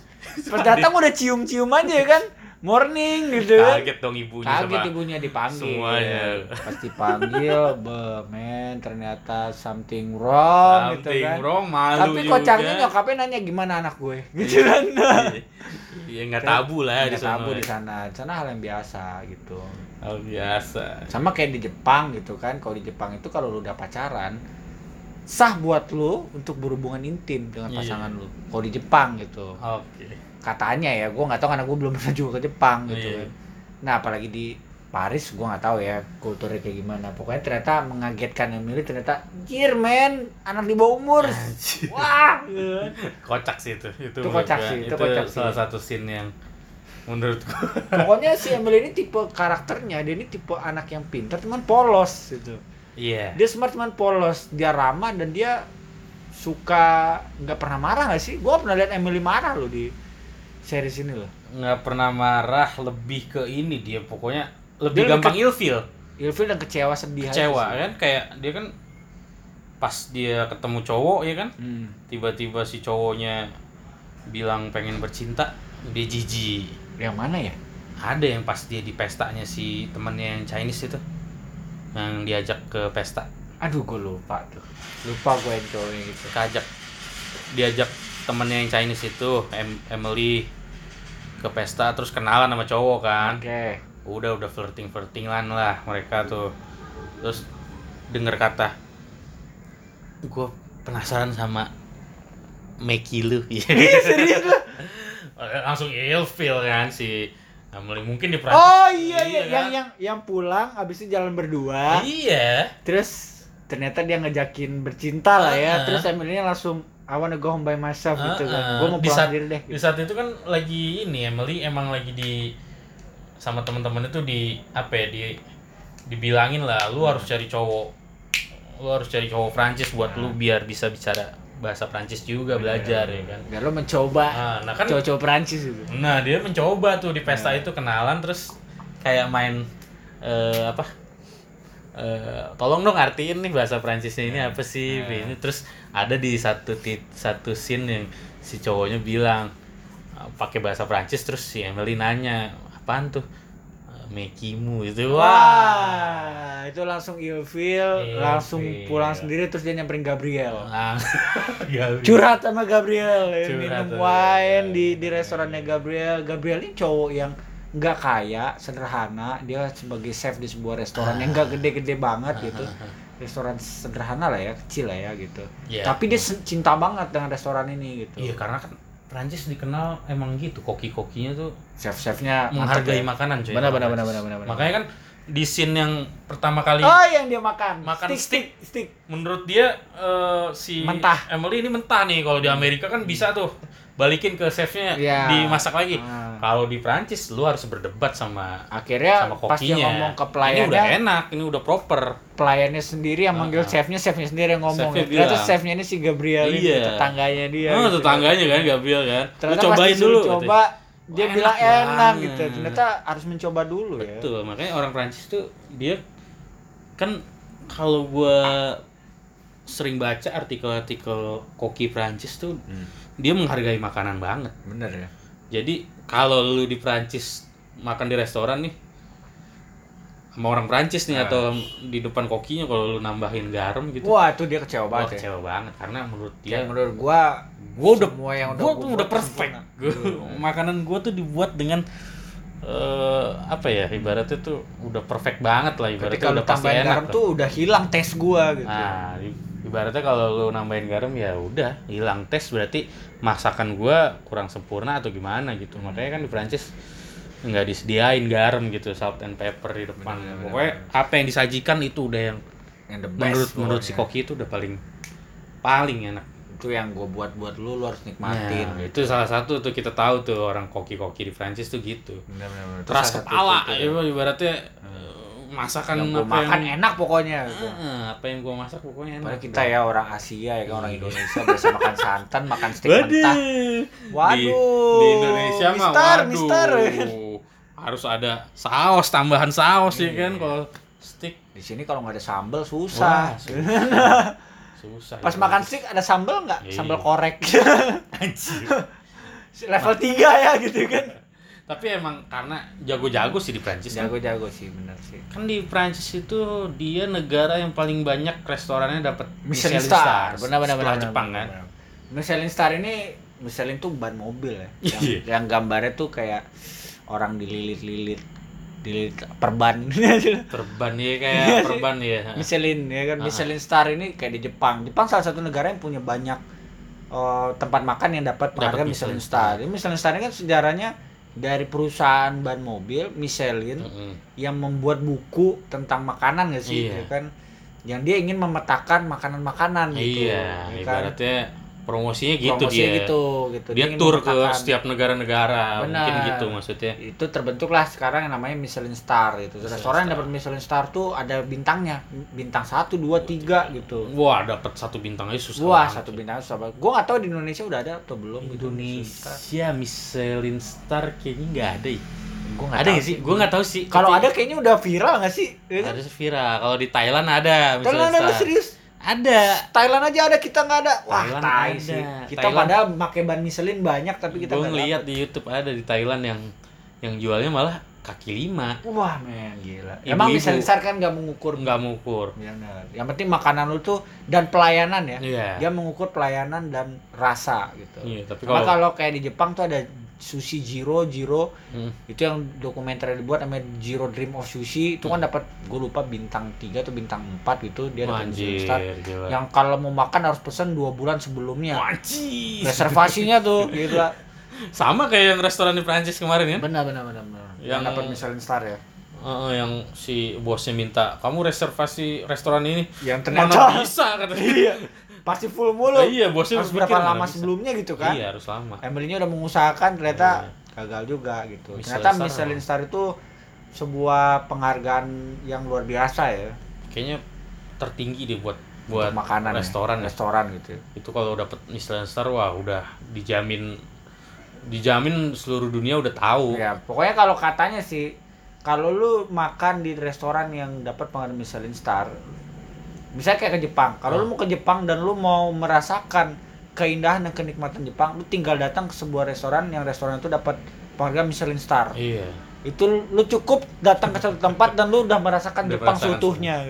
pas datang udah cium-cium aja kan morning gitu kan Kaget dong ibunya kaget sama ibunya dipanggil semuanya. pas dipanggil be men ternyata something wrong gitu Something kan wrong, malu tapi juga. kocaknya nyokapnya nanya gimana anak gue gitu kan Iya, nggak tabu lah di Nggak sana. tabu di sana di sana hal yang biasa gitu Hal biasa. sama kayak di Jepang gitu kan kalau di Jepang itu kalau lu udah pacaran sah buat lu untuk berhubungan intim dengan Iya. pasangan lu kalau di Jepang gitu Oke. Katanya ya gue nggak tahu karena gue belum pernah juga ke Jepang gitu Iya. kan nah apalagi di Paris gue nggak tahu ya kulturnya kayak gimana pokoknya ternyata mengagetkan Emily ternyata jir men anak di bawah umur wah gitu kan. Kocak sih itu. Itu, Itu kocak sih, itu kocak sih. salah satu scene yang menurut gua pokoknya si Emily ini tipe karakternya dia ini tipe anak yang pintar cuman polos gitu Iya. dia smart cuman polos dia ramah dan dia suka nggak pernah marah nggak sih gue pernah lihat Emily marah loh di series ini loh. Nggak pernah marah lebih ke ini dia pokoknya lebih Dia lebih gampang ilfil ilfil dan kecewa sedih kecewa sih. kan? Kayak dia kan pas dia ketemu cowok ya kan? Hmm. tiba-tiba si cowoknya bilang pengen bercinta dia jijik. Yang mana ya? Ada yang pas dia di pestanya si temennya yang Chinese itu yang diajak ke pesta. Aduh gue lupa tuh. Lupa gue yang cowoknya gitu. Kajak diajak temennya yang Chinese itu em Emily ke pesta terus kenalan sama cowok kan. Oke. Udah udah flirting flirtingan lah mereka tuh. Terus denger kata gue penasaran sama Meki lu. Serius lu? Langsung ilfil kan si Emily mungkin di oh iya iya, kan? yang yang yang pulang abis itu jalan berdua. Iya. Terus ternyata dia ngejakin bercinta lah ya. Ah. terus Emily langsung I wanna go home by myself gitu kan. Ah, gue mau di pulang saat- sendiri deh di gitu. saat itu kan lagi ini Emily emang lagi di sama teman-teman itu di apa ya di dibilangin lah lu harus cari cowok lu harus cari cowok Prancis buat lu biar bisa bicara bahasa Prancis juga belajar ya kan. Biar lo mencoba nah, nah kan cowok-cowok Perancis itu nah dia mencoba tuh di pesta itu kenalan terus kayak main eh, apa eh, tolong dong artiin nih bahasa Prancisnya ini apa sih ini terus ada di satu tit satu scene yang si cowoknya bilang eh, pakai bahasa Prancis terus si Emily nanya apaan tuh "Eh, Mekimu itu wah Wah, itu langsung ilfil, Ilfil. langsung pulang sendiri terus dia nyamperin Gabriel. Nah, Gabriel. Curhat sama Gabriel, ya, Curhat minum wine di di restorannya Gabriel. Gabriel ini cowok yang nggak kaya, sederhana. Dia sebagai chef di sebuah restoran yang nggak gede-gede banget gitu. Restoran sederhana lah ya, kecil lah ya gitu. Iya. Tapi dia cinta banget dengan restoran ini gitu. Iya karena kan Prancis dikenal emang gitu koki-kokinya tuh Chef-chefnya mantep menghargai ya. makanan cuy. Benar, benar, benar, benar, benar. Makanya kan di scene yang pertama kali Oh, yang dia makan. Makan stick, stick, stick. menurut dia eh, si Mentah. Emily ini mentah nih kalau di Amerika kan bisa tuh balikin ke chefnya Iya. dimasak lagi. Ah. Kalau di Prancis lu harus berdebat sama Akhirnya sama pas dia kokinya. ngomong ke Ini udah pelayannya, enak, ini udah proper. pelayannya sendiri yang manggil Ah. chefnya, chefnya sendiri yang ngomong. Chefnya Ternyata bilang. chefnya ini si Gabriel ini, Iya. tetangganya dia. oh, gitu. tetangganya kan Gabriel kan. Lu Ternyata pas cobain dulu. coba, dia Wah, bilang enak enak banget. gitu. Ternyata harus mencoba dulu ya. Betul, makanya orang Prancis tuh dia kan kalau gua sering baca artikel-artikel koki Prancis tuh Hmm. Dia menghargai makanan banget. Bener ya. Jadi kalau lu di Prancis makan di restoran nih sama orang Prancis nih Ah. atau di depan kokinya kalau lu nambahin garam gitu. Wah, itu dia kecewa Wah, banget ya. kecewa banget karena menurut Ya, dia menurut gua gua udah semua yang udah gua gua udah perfect. Gua- makanan gua tuh dibuat dengan eh apa ya ibaratnya tuh udah perfect banget lah ibaratnya kalau udah pasti enak garam tuh udah hilang tes gua gitu. Nah, ibaratnya kalau lu nambahin garam ya udah hilang tes berarti masakan gua kurang sempurna atau gimana gitu. Hmm. Makanya kan di Prancis nggak disediain garam gitu, salt and pepper di depan. Bener, bener, Pokoknya apa yang disajikan itu udah yang yang the best menurut menurut si koki itu udah paling paling enak. itu yang gua buat buat lu lu harus nikmatin. Nah, itu salah satu tuh kita tahu tuh orang koki-koki di Prancis tuh gitu. Bener, bener, bener. Itu Keras kepala, itu tuh. ya, ibaratnya eh, masakan yang apa makan yang enak pokoknya gitu. Heeh, apa yang gua masak pokoknya enak. Padahal kita ya orang Asia ya kan orang Iya. Indonesia biasa makan santan, makan steak Waduh. mentah. Waduh. Di, di Indonesia mah Mister, waduh. mister. Harus ada saus, tambahan saus ya kan Iya. kalau steak. Di sini kalau nggak ada sambal Wah, susah. susah. Susah. Pas ya. makan steak ada sambal nggak? Iya. Sambal korek. Anjir. Level 3 ya gitu kan. Tapi emang karena jago-jago sih di Prancis kan. Jago-jago sih bener sih. Kan di Prancis itu dia negara yang paling banyak restorannya dapat Michelin Star, Benar benar benar benar. Jepang benar, kan. benar. Michelin Star ini Michelin tuh ban mobil ya. Yang, Iya. yang gambarnya tuh kayak orang dililit-lilit dililit perban. Perban ya Iya kayak sih. perban ya. Michelin ya kan. Michelin Star ini kayak di Jepang. Jepang salah satu negara yang punya banyak eh, tempat makan yang dapat penghargaan Michelin Michelin Star. Ini Michelin Star ini kan sejarahnya dari perusahaan ban mobil Michelin Mm-mm. yang membuat buku tentang makanan gak sih Iya. ya kan yang dia ingin memetakan makanan-makanan gitu Iya, ya kan? ibaratnya promosinya gitu Promosinya dia. gitu gitu Dia ingin tur ke setiap negara-negara, mungkin gitu maksudnya. itu terbentuklah sekarang yang namanya Michelin Star gitu Michelin restoran yang dapat Michelin Star tuh ada bintangnya bintang satu dua tiga gitu Wah, dapat satu bintang aja susah. Wah, banget. satu bintang susah banget. Gua nggak tahu di Indonesia udah ada atau belum gitu Michelin Star. Indonesia Michelin Star kayaknya nggak ada ya. Gua Ada nggak sih? Gue nggak tahu sih. Kalau ada kayaknya udah viral nggak sih? Ada viral. Kalau di Thailand ada Michelin Thailand ada serius. Ada. Thailand aja ada kita nggak ada. Wah, Thailand tai ada. sih. Kita Thailand- padahal pakai ban Michelin banyak tapi kita Gue nggak ngeliat dapet. di YouTube ada di Thailand yang yang jualnya malah kaki lima. Wah, men gila. Ibu-ibu. Emang Michelin Star kan nggak mengukur. Nggak mengukur. Benar. Yang penting makanan lu tuh dan pelayanan ya. Iya. Dia mengukur pelayanan dan rasa gitu. Iya, tapi kalau kayak di Jepang tuh ada sushi Jiro Jiro. Hmm. itu yang dokumenter dibuat namanya Jiro Dream of Sushi. Itu kan dapat gue lupa bintang 3 atau bintang 4 gitu. Dia dapat Star gila. yang kalau mau makan harus pesen dua bulan sebelumnya. Anjir. reservasinya tuh gitu. Lah Sama kayak yang restoran di Prancis kemarin kan? benar benar benar benar. Yang Yang- dapat Michelin Star ya. Heeh, yang si bosnya minta kamu reservasi restoran ini? Yang mana ternyata bisa katanya iya pasti full mulu Oh, iya bosnya harus berapa lama bisa. sebelumnya gitu kan iya harus lama Emily-nya udah mengusahakan ternyata Iya. gagal juga gitu Michelin ternyata Star Michelin. Star itu sebuah penghargaan yang luar biasa ya kayaknya tertinggi deh buat buat untuk makanan ya, restoran ya. restoran gitu itu kalau dapat Michelin Star wah udah dijamin dijamin seluruh dunia udah tahu Ya, pokoknya kalau katanya sih kalau lu makan di restoran yang dapat penghargaan Michelin Star, misalnya kayak ke Jepang. Kalau lu Hmm. mau ke Jepang dan lu mau merasakan keindahan dan kenikmatan Jepang, lu tinggal datang ke sebuah restoran yang restoran itu dapat penghargaan Michelin Star. iya Itu lu cukup datang ke satu tempat dan lu udah merasakan Udah Jepang seutuhnya.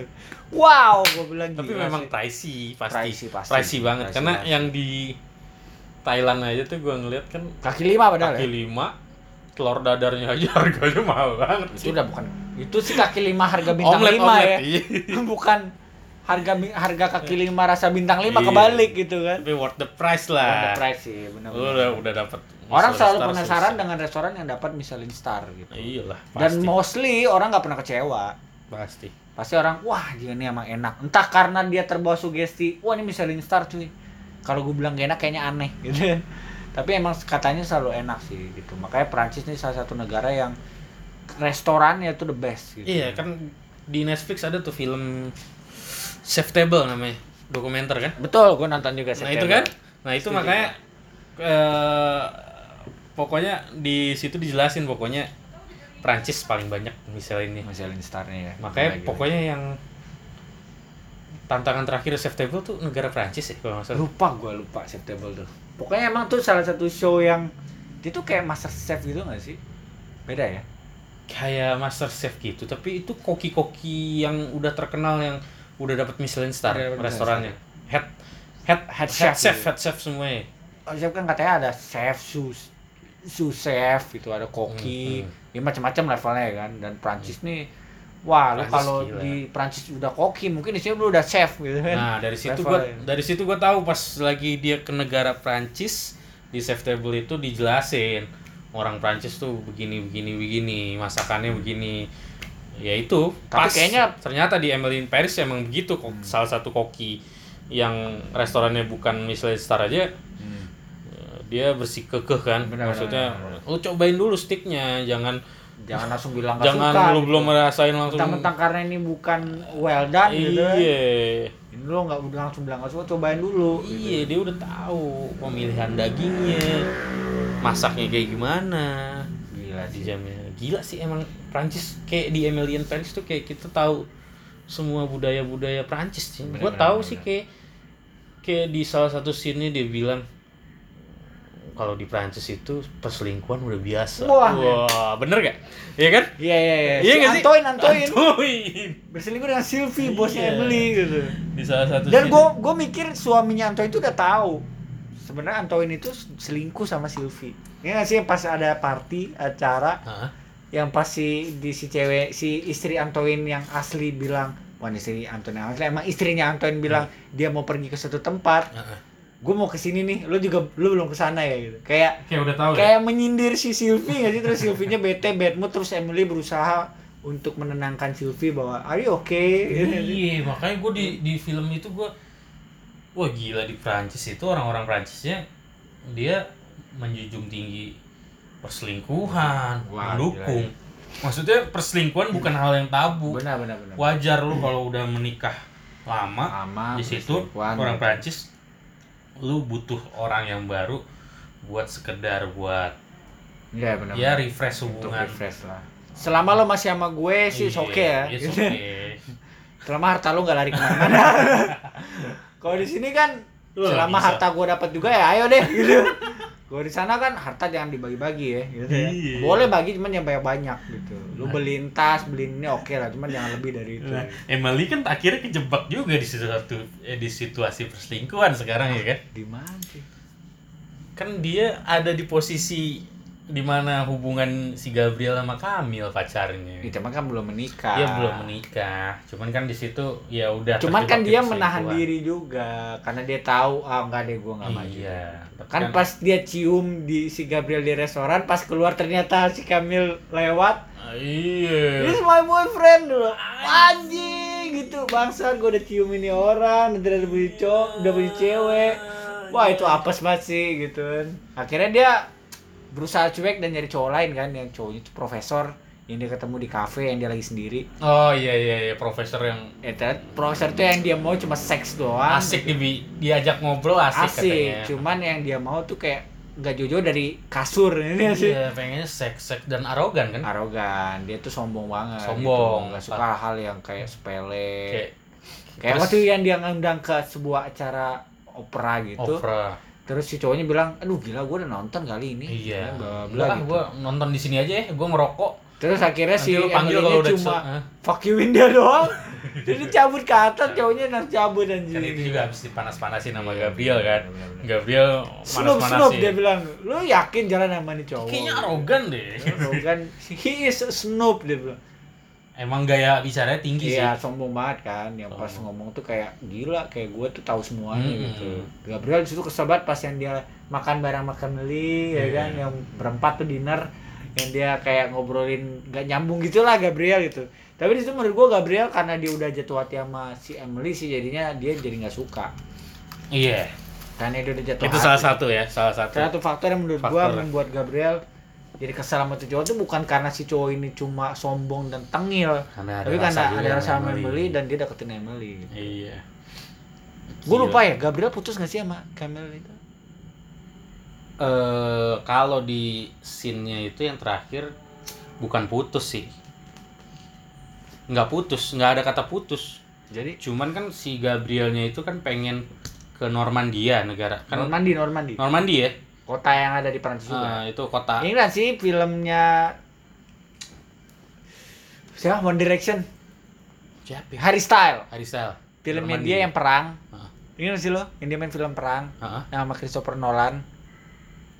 Wow, gue bilang tapi gila memang pricey pasti Pricey, pasti. pricey banget Pricey karena banget. yang di Thailand aja tuh gua ngeliat kan kaki lima padahal kaki ya. lima telur dadarnya aja harganya mahal banget Itu sih udah bukan itu sih kaki lima harga bintang Omelet, lima omelet, ya. iya. bukan harga harga kaki lima rasa bintang lima Iya. kebalik gitu kan. Tapi worth the price lah. Price sih benar udah udah dapat orang selalu penasaran dengan restoran yang dapat Michelin Star gitu. Iyalah dan pasti. mostly orang nggak pernah kecewa. Pasti. Pasti orang wah dia ini emang enak. Entah karena dia terbawa sugesti wah ini Michelin Star cuy. Kalau gue bilang gak enak kayaknya aneh gitu. Tapi emang katanya selalu enak sih gitu. Makanya Prancis ini salah satu negara yang restorannya itu the best gitu. Iya kan di Netflix ada tuh film Chef Table namanya dokumenter kan? Betul gue nonton juga nah September. itu kan? Nah itu Setuju. makanya eh, pokoknya di situ dijelasin pokoknya Prancis paling banyak Michelin ini. Michelin Star-nya ya. Makanya gila. pokoknya yang tantangan terakhir Chef Table tuh negara Prancis ya kalau nggak salah. Lupa gue lupa September tuh. Pokoknya emang tuh salah satu show yang dia tuh kayak master chef gitu gak sih? Beda ya? Kayak Master Chef gitu tapi itu koki-koki yang udah terkenal yang udah dapat Michelin Star Udah Michelin restorannya. Head head Head head chef chef head chef semuanya oh, chef kan katanya ada chef sus sous chef gitu ada koki. Hmm, ya macam-macam levelnya ya kan. Dan Prancis nih wah lu kalau gila. di Prancis udah koki mungkin di sini lu udah chef gitu kan. Nah dari situ gua Levelnya. dari situ gua tahu pas lagi dia ke negara Prancis di Chef Table itu dijelasin. Orang Prancis tuh begini begini begini masakannya begini ya itu Tapi pas kayaknya- ternyata di Emily in Paris emang begitu kok Hmm. salah satu koki yang restorannya bukan Michelin Star aja Hmm. dia bersih kekeh kan Benar, maksudnya benar, benar. lu cobain dulu sticknya jangan jangan langsung bilang Jangan suka lu belum merasain langsung. mentang-mentang karena ini bukan well done gitu Iya. ini lo nggak udah langsung bilang nggak suka cobain dulu gitu. Iya, dia udah tahu pemilihan dagingnya, masaknya kayak gimana, gila sih jamnya. Gila sih emang Prancis kayak di Emilian Paris tuh kayak kita tahu semua budaya-budaya Prancis sih. Gua Bener-bener, tahu bener. sih kayak kayak di salah satu scene dia bilang kalau di Prancis itu perselingkuhan udah biasa. Wah. Wah bener gak? Iya kan? iya iya iya Iya sih? Antoin Antoin Antoin. berselingkuh dengan Sylvie bosnya Iya. Emily gitu Di salah satu dan gue gue mikir suaminya Antoin itu udah tahu sebenarnya Antoin itu selingkuh sama Sylvie ini nggak sih pas ada party acara Hah? Yang pas si di si cewek si istri Antoin yang asli bilang wah ini istri Antoin yang asli. Emang istrinya Antoin bilang dia mau pergi ke suatu tempat. Heeh. gue mau ke sini nih. Lu juga lu belum ke sana ya? Gitu. Kayak Kayak udah tahu ya. kayak menyindir si Sylvie nggak sih? Terus Sylvie-nya bete bad mood terus Emily berusaha untuk menenangkan Sylvie bahwa are you okay? Gitu. Iya, makanya gue di di film itu gue, wah gila di Prancis itu orang-orang Prancisnya dia menjunjung tinggi perselingkuhan, Wah, mendukung. gila Maksudnya perselingkuhan bukan hal yang tabu. benar benar benar Wajar lu kalau udah menikah lama sama di situ orang Prancis, lu butuh orang yang baru buat sekedar buat Iya benar. ya refresh Untuk hubungan. refresh lah. Selama lo masih sama gue sih Iya, oke okay ya. it's Gitu. okay. Selama harta lo nggak lari ke mana-mana. Kalau di sini kan Lu selama bisa. harta gue dapat juga ya ayo deh gitu. Kalau di sana kan harta jangan dibagi-bagi ya, gitu ya. Iya. Boleh bagi cuman yang banyak-banyak gitu. Lu beliin tas, beliin ini oke lah, cuman jangan lebih dari itu. Nah, Emily kan akhirnya kejebak juga di situasi eh, di situasi perselingkuhan sekarang ya kan. Di mana sih? Kan dia ada di posisi di mana hubungan si Gabriel sama Kamil pacarnya. Itu mah kan belum menikah. Dia belum menikah. Cuman kan di situ ya udah Cuman kan dia menahan diri juga karena dia tahu ah enggak deh gue nggak maju. Iya. tapi kan pas dia cium di si Gabriel di restoran pas keluar ternyata si Kamil lewat Ah, iya. this my boyfriend dulu anjing gitu bangsa gue udah cium ini orang udah punya cowok udah punya cewek wah itu apes banget sih gitu kan akhirnya dia berusaha cuek dan nyari cowok lain kan yang cowoknya itu profesor yang dia ketemu di kafe yang dia lagi sendiri Oh iya iya iya profesor yang eh ternyata profesor tuh yang dia mau cuma seks doang asik di diajak ngobrol asik, asik katanya. cuman yang dia mau tuh kayak nggak jauh-jauh dari kasur ini sih Iya, pengennya seks-seks dan arogan kan. arogan dia tuh sombong banget Sombong. gitu. nggak suka hal yang kayak sepele Kayak kayak terus- waktu yang dia ngundang ke sebuah acara opera gitu opera. Terus si cowoknya bilang aduh gila gue udah nonton kali ini Iya. bla bla lah, gitu. gua nonton di sini aja ya. Gua ngerokok. terus akhirnya si Nanti lu panggil kalau udah cuma fuck youin dia doang jadi cabut ke atas cowoknya harus cabut Kan anjing itu juga habis dipanas-panasin sama Iya, Gabriel kan. Gabriel Snoop panas-panasin. dia bilang lu yakin jalan sama ini cowok Kayaknya arogan deh. Arogan he is a Snoop dia bilang Emang gaya bicaranya tinggi Iya, sih. sombong banget kan. Yang pas Sombong. ngomong tuh kayak gila, kayak gue tuh tahu semuanya Mm-mm. gitu. Gabriel di situ kesel banget pas yang dia makan bareng makan Meli, ya Iya. kan, yang berempat tuh dinner, yang dia kayak ngobrolin gak nyambung gitu lah Gabriel gitu. Tapi di situ menurut gue Gabriel karena dia udah jatuh hati sama si Emily sih jadinya dia jadi nggak suka. Iya. Karena dia udah jatuh Itu hati. salah satu ya, salah satu. Salah satu faktor yang menurut gue membuat Gabriel jadi kesal sama tuh cowok tuh bukan karena si cowok ini cuma sombong dan tengil, Karena ada tapi karena ada rasa sama Emily. Dan dia deketin Emily. Iya. Gue lupa ya, Gabriel putus gak sih sama Kamel itu? eh kalau di scene-nya itu yang terakhir bukan putus sih. Nggak putus, nggak ada kata putus. Jadi Cuman kan si Gabrielnya itu kan pengen ke Normandia negara kan Normandy, Normandy. Normandia ya. Kota yang ada di Prancis juga. Eh, itu kota Ini kan sih filmnya siapa One Direction, siapa ya? Harry Style. Harry Styles. Filmnya dia yang perang. Heeh. Ini sih lo, yang dia main film perang Heeh. yang sama Christopher Nolan.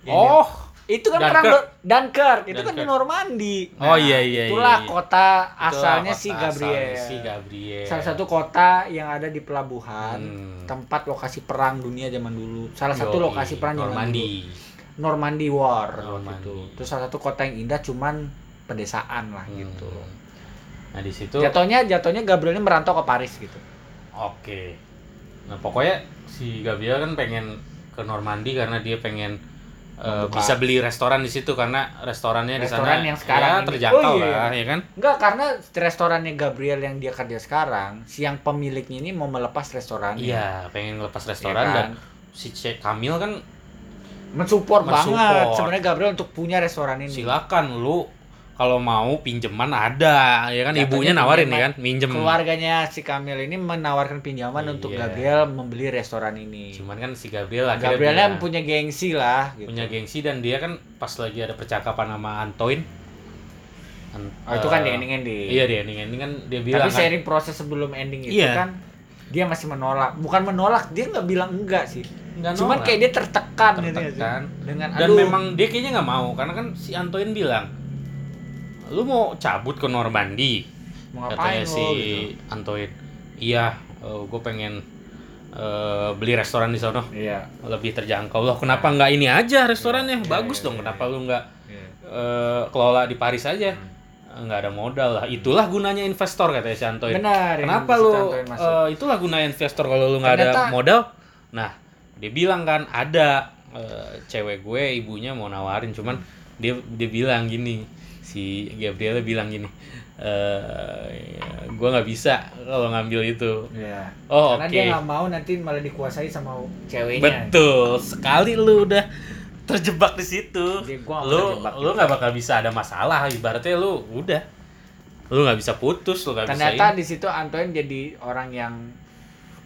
Yang Oh, dia- itu kan Dunkirk. perang Do- Dunkirk, itu kan di Dunkirk. Normandy. Oh, iya, iya, Itulah iya. kota Itu asalnya kota si asalnya Gabriel. Si Gabriel. Salah satu kota yang ada di pelabuhan, Hmm. tempat lokasi perang dunia zaman dulu. Salah satu Yoi, lokasi perang dulu. Normandy. Normandy War gitu. Terus salah satu kota yang indah cuman pedesaan lah Hmm. gitu. Nah, di situ Jatuhnya jatuhnya Gabriel ini merantau ke Paris gitu. Oke. Nah, pokoknya si Gabriel kan pengen ke Normandy karena dia pengen eh, Membuka- bisa beli restoran di situ karena restorannya di Restoran sana yang sekarang ya, ini. terjangkau Oh, iya. lah ya kan Enggak, karena restorannya Gabriel yang dia kerja sekarang, si yang pemiliknya ini mau melepas restorannya. iya pengen lepas Ya restoran kan? dan si Cek Kamil kan mensupport Mensupport. banget sebenarnya Gabriel untuk punya restoran ini. silakan lu kalau mau pinjeman ada ya kan Jatuhnya ibunya nawarin pinjaman. ya kan minjem Keluarganya si Kamil ini menawarkan pinjaman untuk Iya. Gabriel membeli restoran ini. cuman kan si Gabriel akhirnya Gabrielnya punya gengsi lah gitu. punya gengsi dan dia kan pas lagi ada percakapan sama Antoin An- Oh, itu kan eh, di ending-ending. iya di ending ending kan dia bilang Tapi kan, proses sebelum ending itu Iya. kan dia masih menolak. Bukan menolak, dia nggak bilang enggak sih. nggak Cuman nolak. kayak dia tertekan, gitu sih? Tertekan. dengan dan aduh, memang dia kayaknya nggak mau karena kan si Antoin bilang lu mau cabut ke mau ngapain katanya lo si gitu. Antoin iya gue pengen eh, beli restoran di sono. Iya. lebih terjangkau. Loh kenapa nggak ini aja restorannya? Iya, bagus iya, dong. iya, kenapa iya. lu nggak Iya. eh, kelola di Paris aja? Nggak ada modal lah. Itulah gunanya investor katanya si Antoin Benar. kenapa lu eh, itulah gunanya investor kalau lu nggak ada modal? Nah dia bilang kan ada eh, cewek gue ibunya mau nawarin. Cuman dia dia bilang gini si Gabriela bilang gini eh gue nggak bisa kalau ngambil itu. Iya. oh Karena oke. dia nggak mau nanti malah dikuasai sama ceweknya. betul sekali lu udah terjebak di situ. Lu lu nggak bakal bisa ada masalah ibaratnya lu udah. Lu nggak bisa putus lu nggak bisa Ternyata di situ Antoine jadi orang yang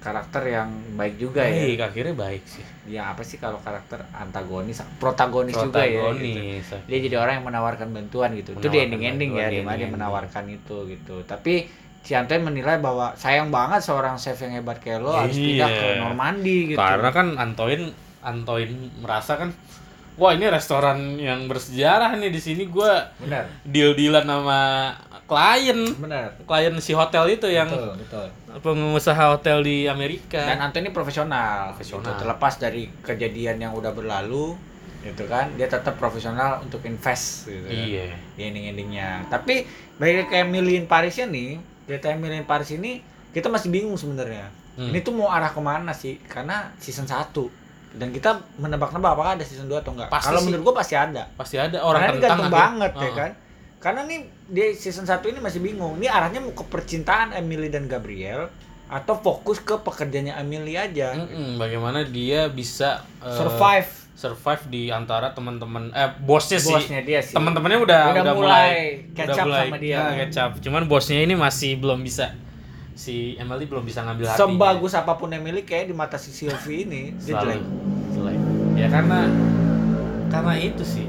karakter yang baik juga baik ya. akhirnya baik sih Ya apa sih kalau karakter antagonis, protagonis, juga ya. gitu. protagonis Dia jadi orang yang menawarkan bantuan gitu. itu di Menawarkan ending-ending ya, bantuan, di di mana dia menawarkan itu gitu. Tapi si Antoine menilai bahwa sayang banget seorang chef yang hebat kayak lo harus pindah ke Iya. Normandy gitu. karena kan Antoin Antoin merasa kan wah ini restoran yang bersejarah nih di sini gua benar, deal dealan sama klien benar. klien si hotel itu yang betul, betul. pengusaha hotel di Amerika Dan Anthony profesional, Profesional. gitu. terlepas dari kejadian yang udah berlalu, gitu kan, dia tetap profesional untuk invest, gitu kan, iya di ending-endingnya. Tapi balik ke Emily in Parisnya nih, in Paris ini kita masih bingung sebenarnya. Hmm. Ini tuh mau arah ke mana sih? Karena season 1 dan kita menebak-nebak apakah ada season 2 atau enggak. Kalau menurut gua pasti ada. pasti ada orang Karena ini akhir- banget ya Heeh. kan. Karena nih di season 1 ini masih bingung. Ini arahnya mau ke percintaan Emily dan Gabriel atau fokus ke pekerjaannya Emily aja. Mm-mm, bagaimana dia bisa eh, Survive survive di antara teman-teman eh bosnya, sih bosnya dia sih. teman-temannya udah Udah mulai catch up sama dia. ah, catch up. cuman bosnya ini masih belum bisa si Emily belum bisa ngambil hati Sebagus apa pun Emily kayak di mata si Sylvie ini dia selalu jelek. jelek ya karena karena itu sih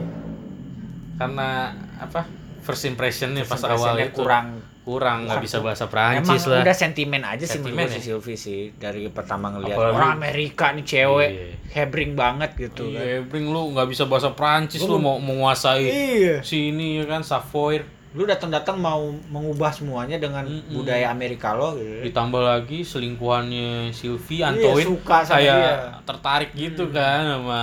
karena apa first impressionnya pas awal itu kurang kurang nggak bisa bahasa Emang Perancis lah udah sentimen aja sih Sentimen menurut gue si ya? Sylvie sih dari pertama ngelihat Apalagi- orang Amerika nih cewek Iya. hebring banget gitu kan. Iya, bring lu nggak bisa bahasa Perancis Gua lu mau menguasai Iya. sini ya kan Savoy Lu datang-datang mau mengubah semuanya dengan Mm-mm. budaya Amerika lo gitu. ditambah lagi selingkuhannya Sylvie Iya, Antoin suka sama kayak dia. tertarik gitu kan sama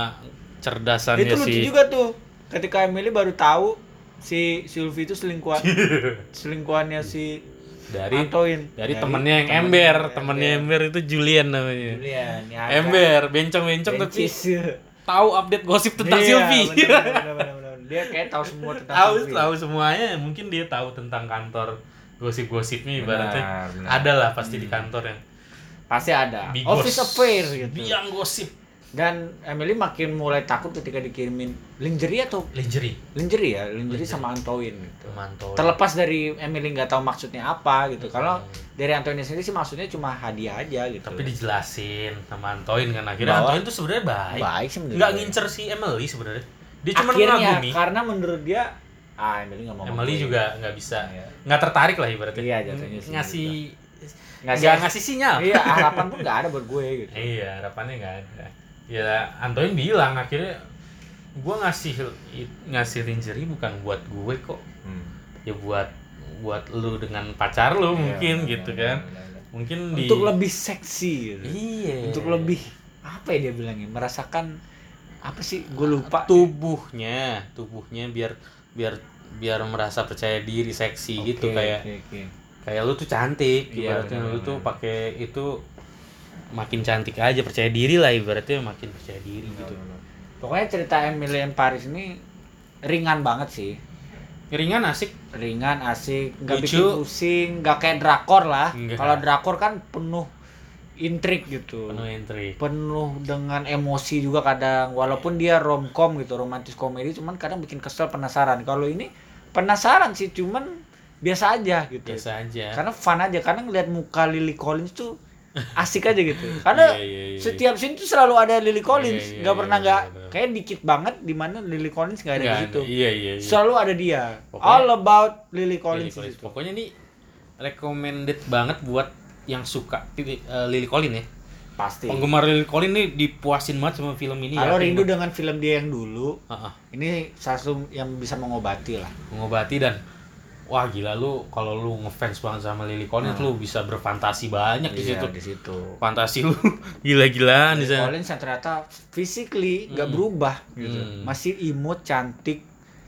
cerdasannya Itu lucu si juga tuh. Ketika Emily baru tahu si Sylvie itu selingkuhan selingkuhannya si dari Antoine. dari temennya yang ember temennya ember itu Julian namanya Julian, ya ember bencong-bencong tapi bencis. tahu update gosip tentang Iya, Sylvie bener, bener, bener, bener, bener. Dia kayak tahu semua tentang tahu Sylvie. tahu semuanya mungkin dia tahu tentang kantor gosip-gosipnya ibaratnya Benar, benar. ada lah pasti di kantor yang Pasti ada. Bigos. Office affair gitu. biang gosip Dan Emily makin mulai takut ketika dikirimin lingerie atau lingerie lingerie ya, lingerie sama Antoine gitu. mantau Terlepas dari Emily nggak tahu maksudnya apa gitu. Kalau Hmm. dari Antoine sendiri sih maksudnya cuma hadiah aja gitu. tapi dijelasin sama Antoin kan. Akhirnya Bahwa- Antoin tuh sebenarnya baik. baik sih nggak ngincer si Emily sebenarnya. Dia cuma mengagumi. karena menurut dia ah Emily nggak mau sama Emily juga nggak bisa. Iya. nggak tertarik lah ibaratnya. Iya, jatuhnya sih ngasih Ngasih- nggak ngasih sinyal. Iya, harapan pun nggak ada buat gue gitu. iya harapannya nggak ada ya Antoin bilang akhirnya gua ngasih ngasih lingerie bukan buat gue kok ya buat buat lu dengan pacar lu mungkin Iya, gitu benar, kan benar, benar. mungkin di Untuk lebih seksi gitu. iya Untuk lebih apa ya dia bilangnya? Merasakan apa sih? Gue lupa. tubuhnya tubuhnya biar biar biar merasa percaya diri seksi gitu Oke, kayak oke, oke. kayak lu tuh cantik Iya, ibaratnya benar, lu tuh pakai itu makin cantik aja percaya diri lah ibaratnya makin percaya diri gitu. Pokoknya cerita Emily in Paris ini ringan banget sih. ringan asik. Ringan, asik, nggak Lucu. bikin pusing, nggak kayak drakor lah. Kalau drakor kan penuh intrik gitu. penuh intrik. Penuh dengan emosi juga kadang. Walaupun dia romcom gitu romantis komedi cuman kadang bikin kesel penasaran. Kalau ini penasaran sih cuman biasa aja gitu. Biasa aja. Karena fun aja. Karena ngeliat muka Lily Collins tuh asik aja gitu. Karena Iya, iya, iya. setiap scene tuh selalu ada Lily Collins. Iya, iya, nggak iya, pernah iya, nggak bener. kayak dikit banget di mana Lily Collins nggak ada Nggak di situ. Iya iya iya. Selalu ada dia. Pokoknya- all about Lily Lily Collins, Collins. di situ. pokoknya ini recommended banget buat yang suka Lily, eh, Lily Collins ya. Pasti. Penggemar Lily Collins nih dipuasin banget sama film ini kalau yakin rindu dengan film dia yang dulu Heeh, ini satu yang bisa mengobati lah. Mengobati dan wah gila lu kalau lu ngefans banget sama Lily Collins Nah. lu bisa berfantasi banyak di Iya, situ di situ. fantasi lu gila-gilaan di sana Collins yang ternyata physically nggak Hmm. berubah gitu. Hmm. Masih imut, cantik,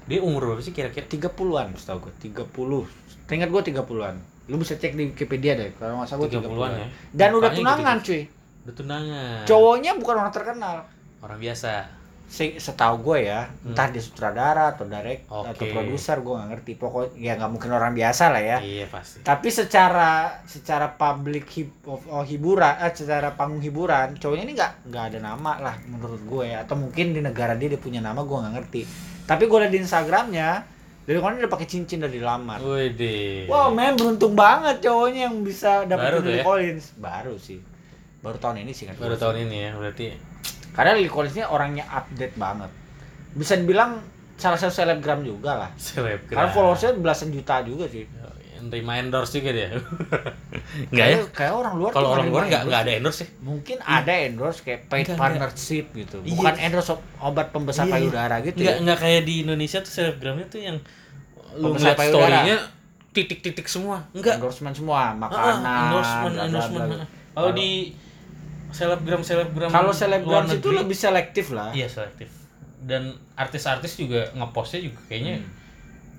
dia umur berapa sih kira-kira 30-an setahu gue, 30. Teringat gue 30-an. Lu bisa cek di Wikipedia deh, kalau nggak salah gue 30-an 30-an. ya. Dan udah Mukanya tunangan, gitu. cuy. udah tunangan Cowoknya bukan orang terkenal. orang biasa Se- Setahu gue ya, Hmm. entah dia sutradara atau direct Oke. atau produser, gue nggak ngerti. Pokoknya ya nggak mungkin orang biasa lah ya. iya pasti Tapi secara secara public hib, oh, hiburan, eh, secara panggung hiburan, cowoknya ini nggak nggak ada nama lah menurut gue ya. Atau mungkin di negara dia dia punya nama gue nggak ngerti. Tapi gue liat di Instagramnya, dari kemarin udah pakai cincin dari lamar. Wih deh. Wow, men beruntung banget cowoknya yang bisa Lily ya? Collins. Baru sih. Baru tahun ini sih kan. Baru tahun ini ya, berarti Karena Lily Collins ini orangnya update banget. Bisa dibilang salah satu selebgram juga lah. selebgram. Karena followersnya belasan juta juga sih. Yang terima endorse juga dia. Enggak ya? Kayak, orang luar Kalau tuh orang luar nerima nggak nggak endorse. ada endorse ya? Mungkin ada endorse kayak paid Enggak, enggak. partnership gitu. Iya. Bukan endorse ob- obat pembesar Iya. payudara gitu Enggak ya. enggak kayak di Indonesia tuh selebgramnya tuh yang lu Pembesar ngeliat payudara. story-nya titik-titik semua. Enggak. Endorsement semua, makanan, ah, endorsement, endorsement. Kalau di selebgram selebgram Kalau selebgram itu lebih selektif lah. iya selektif. Dan artis-artis juga ngepostnya juga kayaknya Hmm.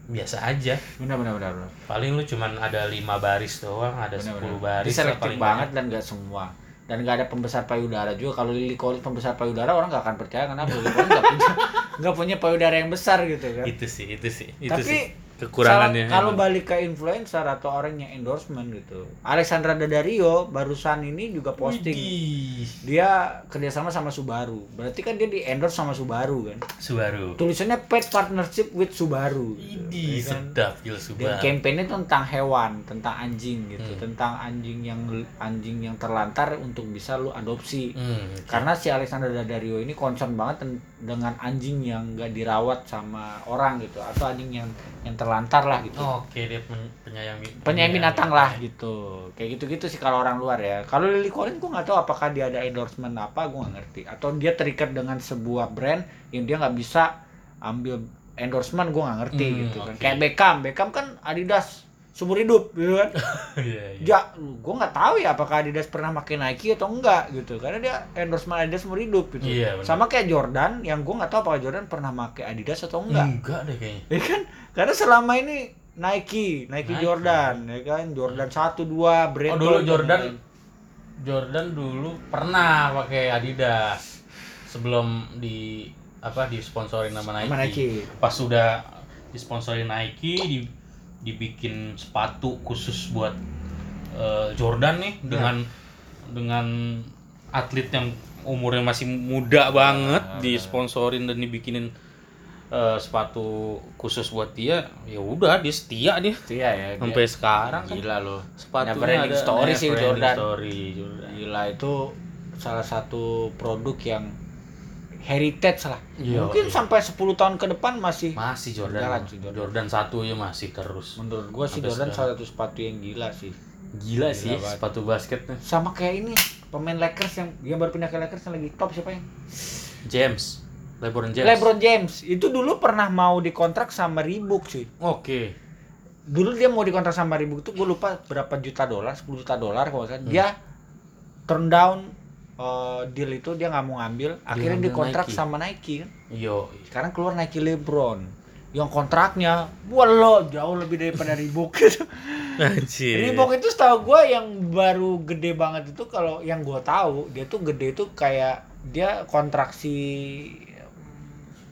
biasa aja. Benar benar benar. benar. Paling lu cuman ada lima baris doang, ada Benar, 10 benar. baris Dia selektif banget dan nggak semua. Dan nggak ada pembesar payudara juga. Kalau Lily Collins pembesar payudara orang nggak akan percaya karena Lily Collins nggak punya nggak punya payudara yang besar gitu kan. itu sih itu sih itu Tapi sih kekurangannya kalau balik ke influencer atau orang yang endorsement gitu. Alexandra Daddario barusan ini juga posting Widih. dia kerjasama sama Subaru. Berarti kan dia di endorse sama Subaru kan. Subaru Tulisannya paid partnership with Subaru. gitu. Widih, kan? sedap Dan Subaru campaign-nya tentang hewan, tentang anjing gitu, Hmm. tentang anjing yang anjing yang terlantar untuk bisa lu adopsi. hmm. Karena si Alexander Daddario ini concern banget dengan anjing yang gak dirawat sama orang gitu atau anjing yang yang terlantar lah gitu. oke dia pen- penyayang Penyayang binatang lah gitu. Kayak gitu-gitu sih kalau orang luar ya. Kalau Lily Collins gue nggak tahu apakah dia ada endorsement apa, gue nggak ngerti. Atau dia terikat dengan sebuah brand yang dia nggak bisa ambil endorsement, gue nggak ngerti Hmm, gitu kan. oke. Kayak Beckham, Beckham kan Adidas seumur hidup gitu kan. Iya, iya. Ya, gue nggak tahu ya apakah Adidas pernah pakai Nike atau enggak gitu. Karena dia endorsement Adidas seumur hidup gitu. Iya, benar. Sama kayak Jordan, yang gue nggak tahu apakah Jordan pernah pakai Adidas atau enggak. enggak deh kayaknya Ya kan? Karena selama ini Nike, Nike, Nike. Jordan, ya kan? Jordan 1 2 brand oh dulu Jordan. Jordan Jordan dulu pernah pakai Adidas sebelum di apa disponsorin sama Nike. Sama Nike. Pas sudah disponsorin Nike di dibikin sepatu khusus buat eh, Jordan nih Iya. dengan dengan atlet yang umurnya masih muda banget Nah, disponsorin dan dibikinin eh, sepatu khusus buat dia ya udah dia setia dia Iya ya. dia- sampai sekarang kan gila loh. sepatunya ada story sih Jordan. story Jordan. Gila itu salah satu produk yang heritage lah. Iya, Mungkin iya. sampai 10 tahun ke depan masih masih Jordan Jalan sih, Jordan. Jordan satu ya masih terus menurut gua sih Jordan sekarang. salah satu sepatu yang gila sih. gila, sih banget. sepatu basketnya Sama kayak ini pemain Lakers yang yang baru pindah ke Lakers yang lagi top siapa yang? James LeBron James LeBron James. Itu dulu pernah mau dikontrak sama Reebok cuy. oke dulu dia mau dikontrak sama Reebok itu gue lupa berapa juta dolar 10 juta dolar kalau salah. Hmm. dia turn down uh, deal itu dia nggak mau ngambil akhirnya ngambil dikontrak Nike. sama Nike kan. Yo. Sekarang keluar Nike LeBron. Yang kontraknya lo jauh lebih daripada Reebok. Gitu. Reebok itu setahu gue yang baru gede banget itu kalau yang gue tahu dia tuh gede itu kayak dia kontraksi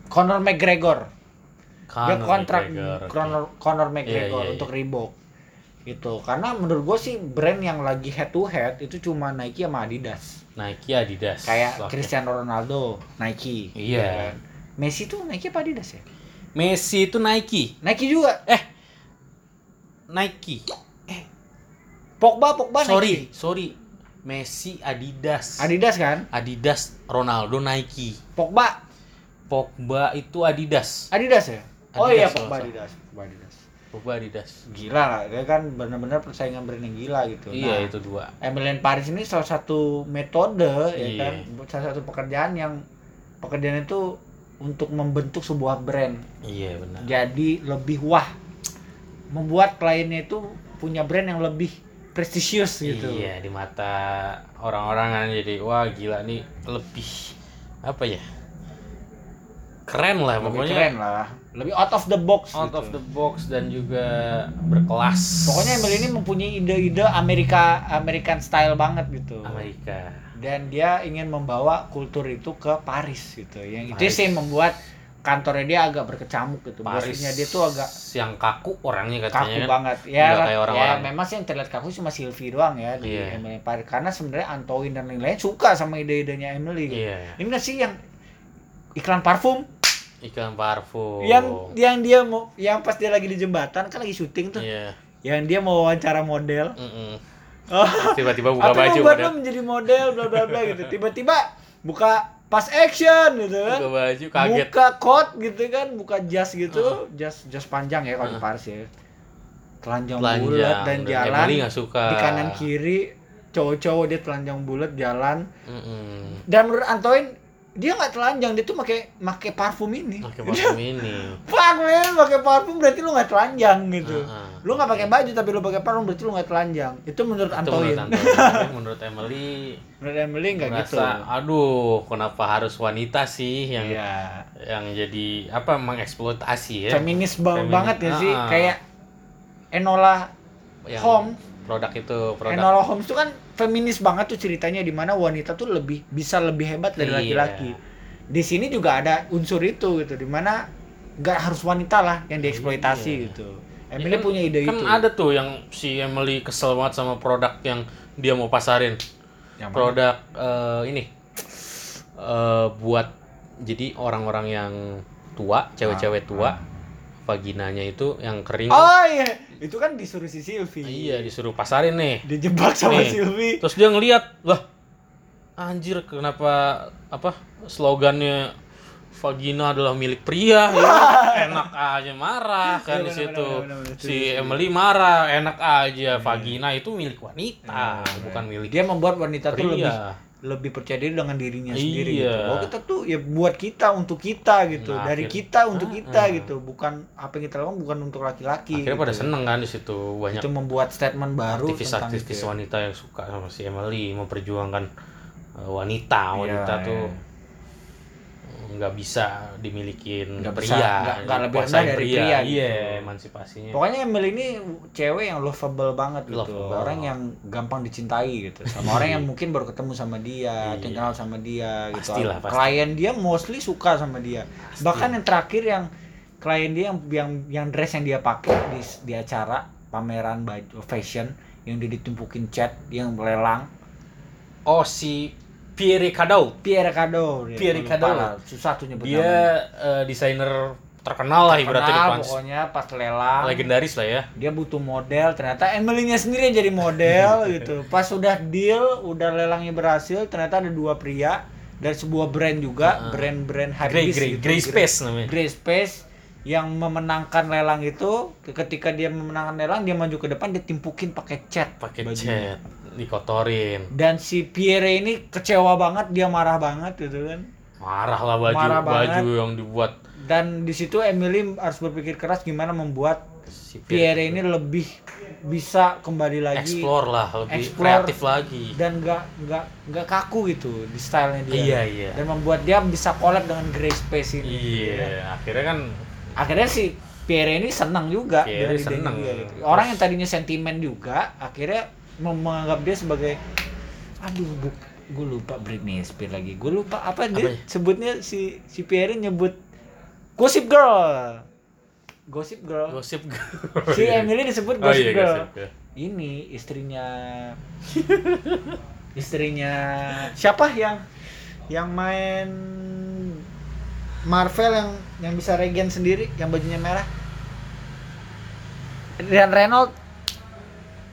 Conor McGregor. Dia Conor kontrak McGregor. Conor, Conor McGregor Iya, iya, untuk iya. Reebok. Itu karena menurut gue sih brand yang lagi head to head itu cuma Nike sama Adidas Nike Adidas. Kayak. Cristiano Ronaldo Nike. Iya. ya kan? Messi tuh Nike apa Adidas ya? Messi itu Nike. Nike juga? Eh. Nike. Pogba Pogba sorry Nike. Sorry Messi Adidas. Adidas kan? Adidas Ronaldo Nike. Pogba? Pogba itu Adidas. Adidas ya? Oh Adidas iya kalau Pogba Adidas. Pogba Adidas Pogba Adidas. Gila lah dia kan benar-benar persaingan brand yang gila gitu. Iya Nah, itu dua. Emilian Paris ini salah satu metode ya Iya. kan? Salah satu pekerjaan yang pekerjaan itu untuk membentuk sebuah brand. Iya benar. Jadi lebih wah membuat kliennya itu punya brand yang lebih prestisius gitu. Iya di mata orang-orang kan jadi wah gila nih lebih apa ya? Keren lah lebih pokoknya. keren lah lebih out of the box out gitu. of the box dan juga berkelas. pokoknya Emil ini mempunyai ide-ide Amerika American style banget gitu Amerika. dan dia ingin membawa kultur itu ke Paris gitu yang itu Paris. sih membuat kantornya dia agak berkecamuk gitu Paris bosnya dia tuh agak yang kaku orangnya kaku katanya kan. banget ya Nggak kayak ya orang-orang. memang sih yang terlihat kaku cuma Sylvie doang ya di Iya. Emily Paris karena sebenarnya Antoine dan lain-lain suka sama ide-idenya Emily gitu. Iya. ini sih yang iklan parfum Iklan parfum. yang yang dia mau yang pas dia lagi di jembatan kan lagi syuting tuh Iya. yang dia mau wawancara model Mm-mm. oh Tiba-tiba buka apa baju udah. lo menjadi model bla bla bla gitu tiba-tiba buka pas action gitu kan Buka baju kaget. buka coat gitu kan buka jas gitu Heeh. jas jas panjang ya kalau di Heeh. Paris ya telanjang, Telanjang bulat dan jalan Emily suka. di kanan kiri cowok-cowok dia telanjang bulat jalan Mm-mm. dan menurut Antoine dia nggak telanjang dia tuh pakai pakai parfum ini Pakai parfum ini. Fuck man, pakai parfum berarti lu nggak telanjang gitu. Heeh. Lu nggak pakai baju tapi lu pakai parfum berarti lu nggak telanjang. Itu menurut Itu Antoine. menurut menurut Emily menurut Emily nggak gitu. aduh kenapa harus wanita sih yang Iya. yang jadi apa mengeksploitasi ya Feminis Feminis. banget ya sih. Ah. Kayak Enola Yang Home. produk itu produk Enola Holmes itu kan feminis banget tuh ceritanya di mana wanita tuh lebih bisa lebih hebat dari Iya. laki-laki. Di sini juga ada unsur itu gitu di mana nggak harus wanita lah yang dieksploitasi Iya. gitu. Ya Emily kan- punya ide kan itu. ada tuh yang si Emily kesel banget sama produk yang dia mau pasarin Yang mana? produk eh, ini eh buat jadi orang-orang yang tua cewek-cewek tua vaginanya itu yang kering Oh iya, itu kan disuruh si Sylvie. iya disuruh pasarin nih Dijebak sama Nih. Sylvie. terus dia ngeliat lah anjir kenapa apa slogannya vagina adalah milik pria ya enak aja marah kan Iya, di situ si. Emily marah enak aja vagina itu milik wanita Iya, bukan milik Dia membuat wanita tuh lebih pria lebih percaya diri dengan dirinya Iya. sendiri gitu. Bahwa kita tuh ya buat kita untuk kita gitu. Nah, Dari akhir- kita untuk Ah, kita ah. gitu. Bukan apa yang kita lakukan bukan untuk laki-laki. akhirnya pada gitu. seneng kan di situ banyak Itu membuat statement baru tentang aktivis-aktivis itu ya. wanita yang suka sama si Emily memperjuangkan uh, wanita wanita Iya, tuh iya. Nggak bisa dimilikin Nggak bisa, pria nggak- nggak lebih rendah dari pria gitu. iya emansipasinya Pokoknya Emily ini cewek yang lovable banget gitu. Lovable. Orang yang gampang dicintai gitu. Sama orang yang mungkin baru ketemu sama dia, Iya. kenal sama dia gitu. Pastilah, pasti. Klien dia mostly suka sama dia. Bahkan yang terakhir yang klien dia yang yang yang dress yang dia pakai di di acara pameran baju fashion yang dia ditumpukin cat yang lelang oh si Pierre Cardin Pierre Cardin dia, Pierre lah, susah tuh nyebut dia eh, desainer terkenal lah ibaratnya di Prancis pokoknya pas lelang. Legendaris lah ya. Dia butuh model ternyata Emily-nya sendiri yang jadi model gitu. Pas sudah deal udah lelangnya berhasil ternyata ada dua pria dari sebuah brand juga Heeh. brand-brand Ah. Grey Grey gitu. Grey Space namanya. Grey Space yang memenangkan lelang itu ketika dia memenangkan lelang dia maju ke depan dia timpukin pakai cat pakai cat dikotorin. Dan si Pierre ini kecewa banget dia marah banget gitu kan. Marah lah baju Marah baju banget. yang dibuat. Dan di situ Emily harus berpikir keras gimana membuat si Pierre ini lebih bisa kembali lagi. Explore lah lebih Explore. kreatif lagi. dan nggak nggak nggak kaku gitu di stylenya dia. Iya iya. Dan membuat dia bisa collab dengan Grey Space ini. Iya akhirnya kan akhirnya si Pierre ini senang juga Pierre senang. gitu. orang yang tadinya sentimen juga akhirnya menganggap dia sebagai aduh bu gue lupa Britney Spears lagi gue lupa apa dia ya? sebutnya si si Pierre nyebut Gossip Girl. Gossip Girl. Gosip Si Emily disebut Oh Gossip iya, Girl. Gossip Girl. Ini istrinya istrinya siapa yang yang main Marvel yang yang bisa regen sendiri yang bajunya merah Ryan Reynolds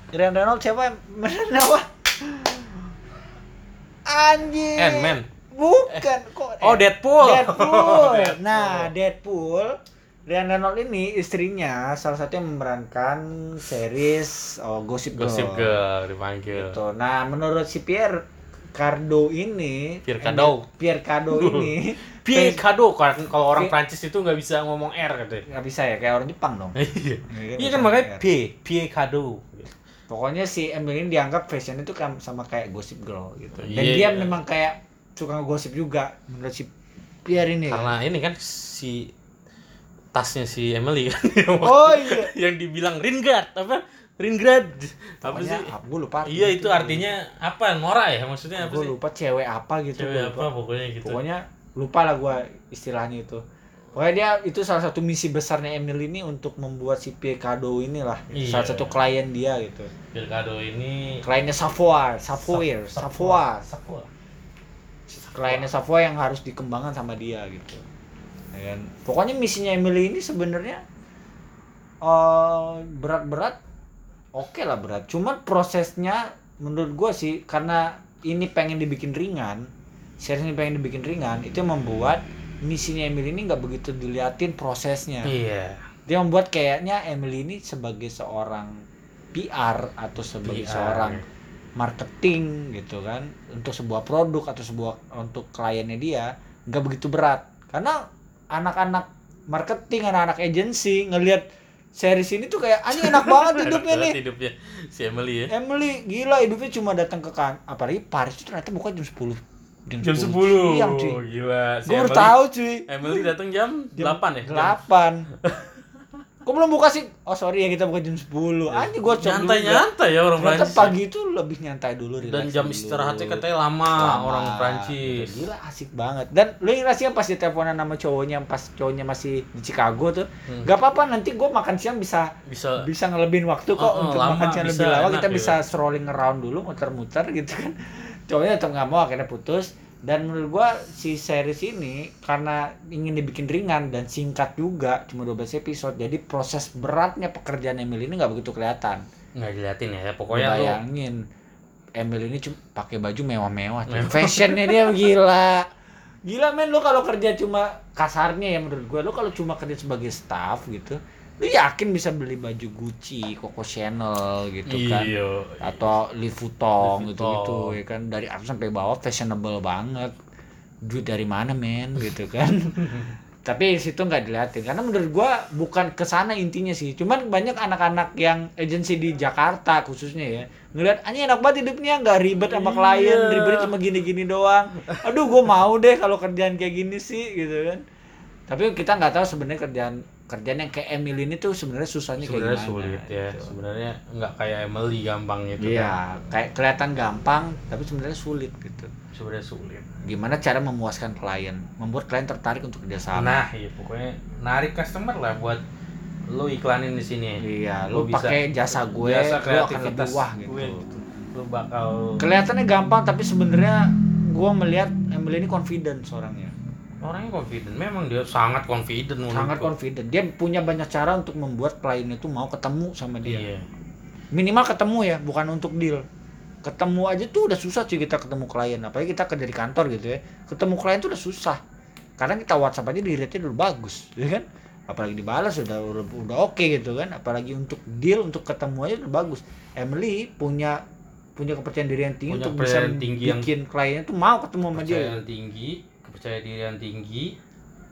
Ryan Reynolds siapa Ryan apa anjing Ant-Man. bukan kok Oh, Deadpool. Deadpool. Deadpool. Nah, Deadpool Ryan Reynolds ini istrinya salah satu yang memerankan series oh, Gossip Girl. Gosip Girl dipanggil. Gitu. Nah, menurut si Pierre Cardo ini, Pierre Cardin. Pierre Cardo ini, Pie kado kalau orang Prancis itu nggak bisa ngomong R katanya. nggak bisa ya kayak orang Jepang dong. Iya. Iya, kan makanya R. Pie, Pie kado. Pokoknya si Emily ini dianggap fashion itu kan sama kayak Gossip Girl gitu. Dan Iya, dia iya. memang kayak suka gosip juga menurut si Pierre ini. Karena ini kan si tasnya si Emily kan Oh iya. yang dibilang Ringard apa Ringard apa sih ah, gue lupa. iya itu artinya apa Nora ya maksudnya apa Gue sih lupa cewek apa gitu. cewek apa pokoknya gitu Pokoknya lupa lah gue istilahnya itu. Pokoknya dia itu salah satu misi besarnya Emily ini untuk membuat si Cardin inilah Iya. salah satu klien dia gitu. Pilkado ini Kliennya Savoy, Savoy. Savoy kliennya Savoy yang harus dikembangkan sama dia gitu. Ya kan? Pokoknya misinya Emily ini sebenarnya eh, berat-berat, oke lah berat. Cuman prosesnya menurut gua sih karena ini pengen dibikin ringan, series ini pengen dibikin ringan, itu yang membuat misinya Emily ini nggak begitu diliatin prosesnya. iya. Dia membuat kayaknya Emily ini sebagai seorang PR atau sebagai PR. seorang marketing gitu kan untuk sebuah produk atau sebuah untuk kliennya dia nggak begitu berat. Karena anak-anak marketing anak-anak agensi ngelihat series ini tuh kayak anjing enak banget hidupnya Enak nih. hidupnya. Si Emily ya. Emily gila hidupnya cuma datang ke kan apalagi Paris itu ternyata buka jam 10 jam 10 siang cuy. Gila si gue baru tahu cuy. Emily datang jam, Jam 8 ya? Jam- delapan. Kok belum buka sih? Oh sorry ya kita buka jam 10 Anjing gue cek dulu nyantai nyantai ya orang Prancis pagi itu lebih nyantai dulu dan jam istirahatnya katanya lama, Lama. orang Prancis. Gila asik banget. Dan lu ingat sih pas diteleponan sama cowoknya Pas cowoknya masih di Chicago tuh Hmm. Gak apa-apa nanti gue makan siang bisa bisa. bisa ngelebihin waktu kok Oh, oh, untuk lama, makan siang bisa, lebih lama. kita gitu. bisa strolling around dulu muter-muter gitu kan cowoknya tetap nggak mau akhirnya putus. Dan menurut gua si series ini karena ingin dibikin ringan dan singkat juga cuma 12 episode jadi proses beratnya pekerjaan Emily ini nggak begitu kelihatan. Nggak diliatin ya pokoknya lu bayangin Emily ini cuma pakai baju mewah-mewah fashionnya dia gila. Gila men lu kalau kerja cuma kasarnya ya menurut gua. Lu kalau cuma kerja sebagai staff gitu lu yakin bisa beli baju Gucci, Coco Chanel gitu kan? Iya atau Louis Vuitton Louis gitu Vuitton. gitu ya kan? Dari atas sampai bawah fashionable banget. Duit dari mana men? Gitu kan? Tapi situ nggak dilihatin. Karena menurut gua bukan ke sana intinya sih. Cuman banyak anak-anak yang agensi di Jakarta khususnya ya ngeliat anjing enak banget hidupnya. Nggak ribet sama klien. Iya. ribetnya cuma gini-gini doang. Aduh gua mau deh kalau kerjaan kayak gini sih. Gitu kan? Tapi kita nggak tahu sebenarnya kerjaan kerjaan yang kayak Emily ini tuh sebenarnya susahnya kayak sebenarnya gimana sulit ya gitu. sebenarnya nggak kayak Emily gampang gitu kan Iya, kayak kelihatan gampang, tapi sebenarnya sulit gitu. sebenarnya sulit Gimana cara memuaskan klien, membuat klien tertarik untuk kerjasama. nah iya pokoknya narik customer lah buat lu iklanin di sini iya, bisa- pakai jasa gue, jasa lu akan lebih wah gitu. gue lu bakal Kelihatannya gampang, tapi sebenarnya gua melihat Emily ini confident orangnya. Orangnya confident memang dia sangat confident Sangat confident. Dia punya banyak cara untuk membuat klien itu mau ketemu sama dia. iya Minimal ketemu ya, bukan untuk deal. Ketemu aja tuh udah susah sih kita ketemu klien, apalagi kita kerja di kantor gitu ya. Ketemu klien tuh udah susah. Karena kita WhatsApp aja di rate-nya udah bagus, ya kan? Apalagi dibalas udah udah, udah oke gitu kan. Apalagi untuk deal, untuk ketemu aja udah bagus. Emily punya punya kepercayaan diri yang tinggi Punya untuk bisa tinggi yang- bikin kliennya tuh mau ketemu sama dia. kepercayaan tinggi kepercayaan diri yang tinggi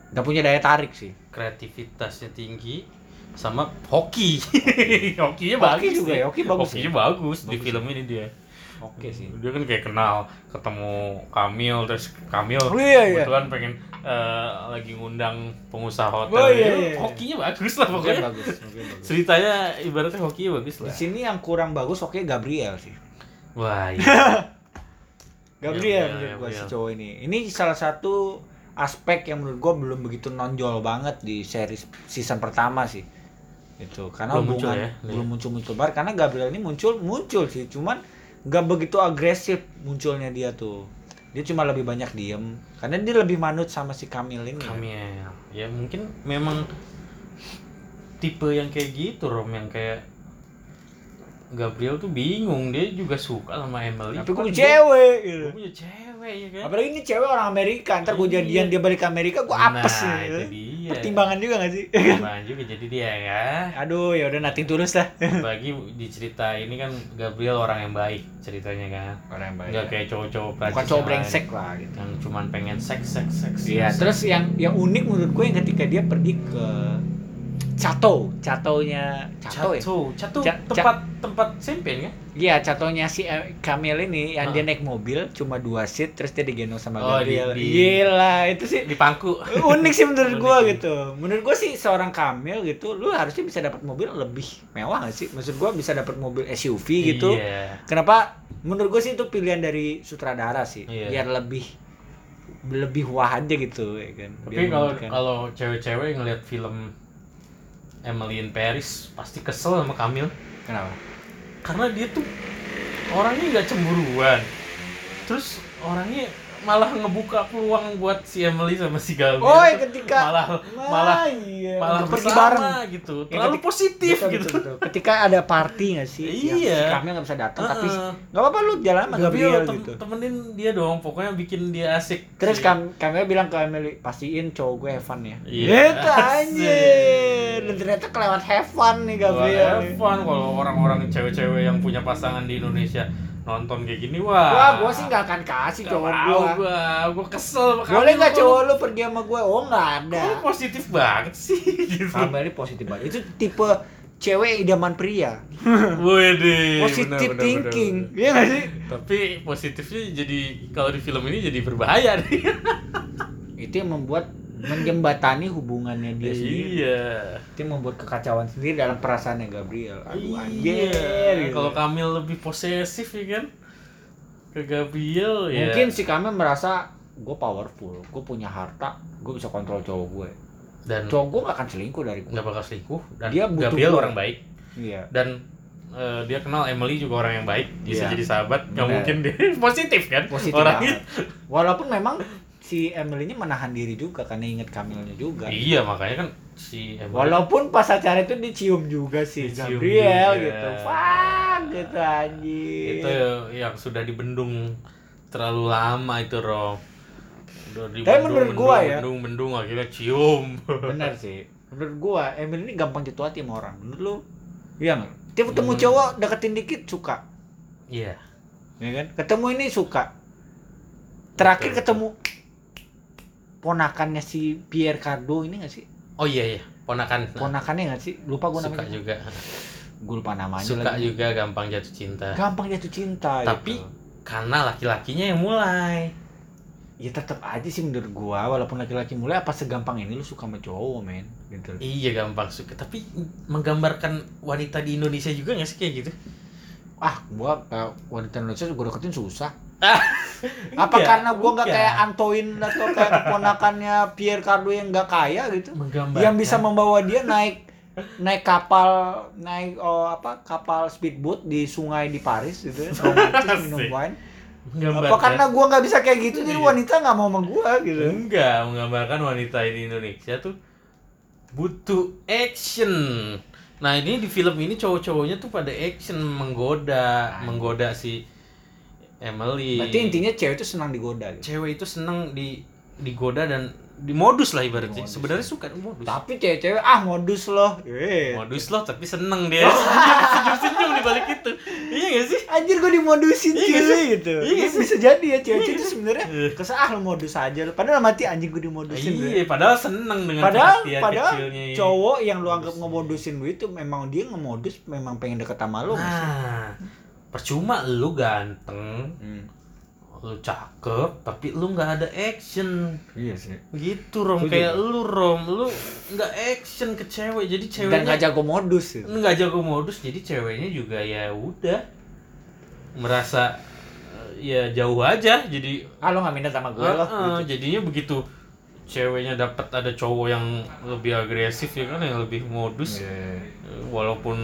Gak punya daya tarik sih. kreativitasnya tinggi sama hoki hokinya Hoki bagus juga ya, hoki bagus hokinya ya. bagus, di Bagus film ini dia Oke sih. dia kan kayak kenal ketemu Kamil terus Kamil Oh, iya, iya. kebetulan pengen eh, lagi ngundang pengusaha hotel Oh, iya, Ya, iya. hokinya bagus lah pokoknya bagus, oke bagus. ceritanya ibaratnya hokinya bagus Di lah sini yang kurang bagus oke Gabriel sih. wah iya Gabriel Gabriel, menurut gua si Gabriel. cowok ini. Ini salah satu aspek yang menurut gue belum begitu nonjol banget di series season pertama sih. Itu karena Belum muncul ya, belum muncul muncul banget. Karena Gabriel ini muncul muncul sih. Cuman nggak begitu agresif munculnya dia tuh. Dia cuma lebih banyak diem. Karena dia lebih manut sama si Kamil ini. Kamil. Ya mungkin memang tipe yang kayak gitu Rom yang kayak Gabriel tuh bingung dia juga suka sama Emily tapi gue cuman punya cewek gitu. gue punya cewek ya kan? Apalagi ini cewek orang Amerika ntar gue Iya. jadian dia balik ke Amerika gue apes nah, gitu. itu dia. Pertimbangan juga gak sih? Pertimbangan juga jadi dia ya. Aduh ya udah nating tulus lah. Apalagi di cerita ini kan Gabriel orang yang baik ceritanya kan. Orang yang nggak kayak cowok-cowok bukan Prancis cowok yang brengsek lah gitu. Yang cuman pengen seks seks seks Iya, terus yang yang unik menurut gue yang ketika dia pergi ke Chateau, Chateau-nya Chateau ya? Cato, Cato Ca- tempat tempat sempen kan? Iya, Chateau-nya si eh, Kamil ini yang Ah. dia naik mobil cuma dua seat terus dia digendong sama Oh, Gabriel. di- di- Gila, itu sih Di pangku. unik sih menurut Unik gua sih. gitu. Menurut gua sih seorang Kamil gitu, lu harusnya bisa dapat mobil lebih mewah gak sih? Maksud gua bisa dapat mobil SUV gitu. Iya. Kenapa? Menurut gua sih itu pilihan dari sutradara sih, Iya. biar lebih lebih wah aja gitu ya kan. Tapi kalau kalau cewek-cewek ngelihat film Emily in Paris pasti kesel sama Kamil kenapa? karena dia tuh orangnya nggak cemburuan. Terus orangnya malah ngebuka peluang buat si Emily sama si Gabriel. Oh, ketika malah malah iya. malah Untuk pergi bareng. gitu. Ya, Terlalu ketika- positif Betul, gitu. betul, betul. Ketika ada party nggak sih? Iya. Si Kamil nggak bisa datang, tapi Heeh. nggak apa-apa lu jalan sama Gabriel tem- gitu. temenin dia dong, pokoknya bikin dia asik. Terus Kam Kamil bilang ke Emily, pastiin cowok gue fun ya. Iya, Itu anjir. Dan ternyata kelewat fun nih Gabriel. Evan kalau orang-orang cewek-cewek yang punya pasangan di Indonesia nonton kayak gini wah. Wah, gue sih nggak akan kasih Nggak cowok gue. gua kesel sama Boleh kamu, nggak cowok lu pergi sama gue? Oh nggak ada. lu positif banget sih gitu. Kamil ini positif banget. Itu tipe cewek idaman pria. Wede, Positive thinking. Iya nggak sih? Tapi positifnya jadi kalau di film ini jadi berbahaya nih. Itu yang membuat menjembatani hubungannya dia sendiri. iya. Itu membuat kekacauan sendiri dalam perasaannya Gabriel. Aduh Iya. anjir. gitu. Kalau Kamil lebih posesif ya kan ke Gabriel ya. Mungkin si Kamil merasa gue powerful, gue punya harta, gue bisa kontrol cowok gue. dan Cowok gue gak akan selingkuh dari gue. nggak bakal selingkuh dan Dia butuh Gabriel gua. orang baik Iya. dan eh, dia kenal Emily juga orang yang baik bisa Iya. jadi sahabat nggak mungkin dia positif kan Positif orangnya. Walaupun memang si Emily-nya menahan diri juga karena inget Kamilnya juga. iya makanya kan si Emily Walaupun pas acara itu dicium juga si Dicium Gabriel juga. gitu. Fuck gitu anjir. itu yang sudah dibendung terlalu lama itu Rom udah Tapi menurut gua ya- bendung bendung akhirnya cium Benar sih. Menurut gua Emily ini gampang jatuh hati sama orang. Menurut lu? Iya nggak? Dia ketemu Hmm. cowok deketin dikit suka. iya ya kan ketemu ini suka terakhir Betul, ketemu ponakannya si Pierre Cardo ini gak sih? Oh iya iya. Ponakan. Ponakannya gak sih? Lupa gue suka namanya juga. Gue lupa namanya suka lagi. juga gampang jatuh cinta. Gampang jatuh cinta Tapi- gitu. karena laki-lakinya yang mulai. Ya tetap aja sih menurut gua walaupun laki-laki mulai apa segampang ini lu suka sama cowok men? Gitu. Iya gampang suka, tapi menggambarkan wanita di Indonesia juga nggak sih kayak gitu? ah gua kayak wanita Indonesia gua deketin susah. Ah, apa karena gua nggak kayak Antoine atau kayak keponakannya Pierre Cardo yang nggak kaya gitu? Yang bisa membawa dia naik naik kapal naik oh, apa kapal speedboat di sungai di Paris gitu. Ya, minum wine. Apa karena gua nggak bisa kayak gitu jadi Iya. wanita nggak mau sama gua gitu. Enggak menggambarkan wanita di Indonesia tuh butuh action. Nah ini di film ini cowok-cowoknya tuh pada action menggoda, menggoda si Emily. berarti intinya cewek itu senang digoda gitu cewek itu seneng di digoda dan di modus lah ibaratnya. Modus, Sebenarnya ya. suka modus. tapi cewek-cewek ah modus loh Eh. modus loh tapi seneng dia senyum senyum di balik itu iya gak sih Anjir gue dimodusin Iya cuy sih? gitu. Iya nggak sih? bisa jadi ya cewek itu sebenarnya Iya. kesah ah lu modus aja. Padahal mati anjing gue dimodusin. gue. iya padahal seneng dengan Padahal padahal kecilnya ini. cowok yang lu anggap ngemodusin lu itu memang dia ngemodus memang pengen deket sama sih? nah percuma lu ganteng Hmm. lu cakep tapi lu nggak ada action Iya sih. gitu rom Setuju. kayak lu rom lu nggak action ke cewek jadi ceweknya gak jago modus nggak jago modus jadi ceweknya juga ya udah merasa eh, ya jauh aja jadi Ah lu gak minat sama gue loh. Heeh, gitu. jadinya begitu ceweknya dapat ada cowok yang lebih agresif ya kan yang lebih modus Iya. walaupun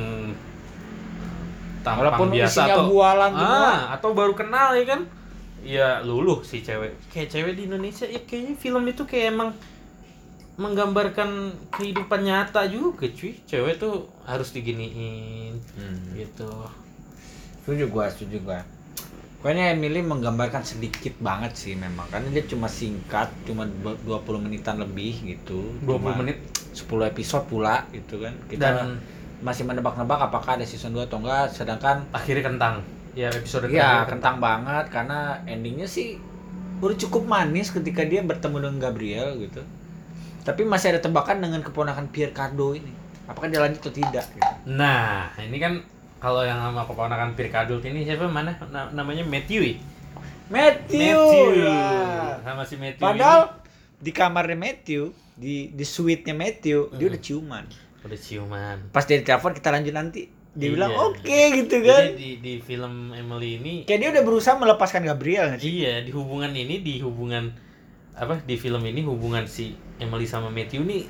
tampang Walaupun biasa atau bualan ah, atau baru kenal ya kan ya luluh si cewek kayak cewek di Indonesia ya kayaknya film itu kayak emang menggambarkan kehidupan nyata juga cuy cewek tuh harus diginiin Hmm. gitu Setuju gua, setuju gua. Pokoknya Emily menggambarkan sedikit banget sih memang karena dia cuma singkat, cuma dua- 20 menitan lebih gitu. 20 Cuma menit 10 episode pula gitu kan. Kita dan masih menebak-nebak apakah ada season 2 atau enggak sedangkan akhirnya kentang ya episode ya terakhir kentang banget karena endingnya sih udah cukup manis ketika dia bertemu dengan Gabriel gitu. Tapi masih ada tebakan dengan keponakan Pierre Cardo ini. Apakah dia lanjut atau tidak gitu. Nah, ini kan kalau yang sama keponakan Pirkadult ini siapa mana Na- namanya Matthew ya? Matthew. Matthew. ya. Sama si Matthew Padahal di kamarnya Matthew, di di suite-nya Matthew, dia Hmm. udah ciuman. Udah ciuman. Pas dia telepon kita lanjut nanti. Dia Iya. bilang oke gitu kan. Jadi di di film Emily ini Kayak dia udah berusaha melepaskan Gabriel nggak sih? iya di hubungan ini di hubungan apa di film ini hubungan si Emily sama Matthew ini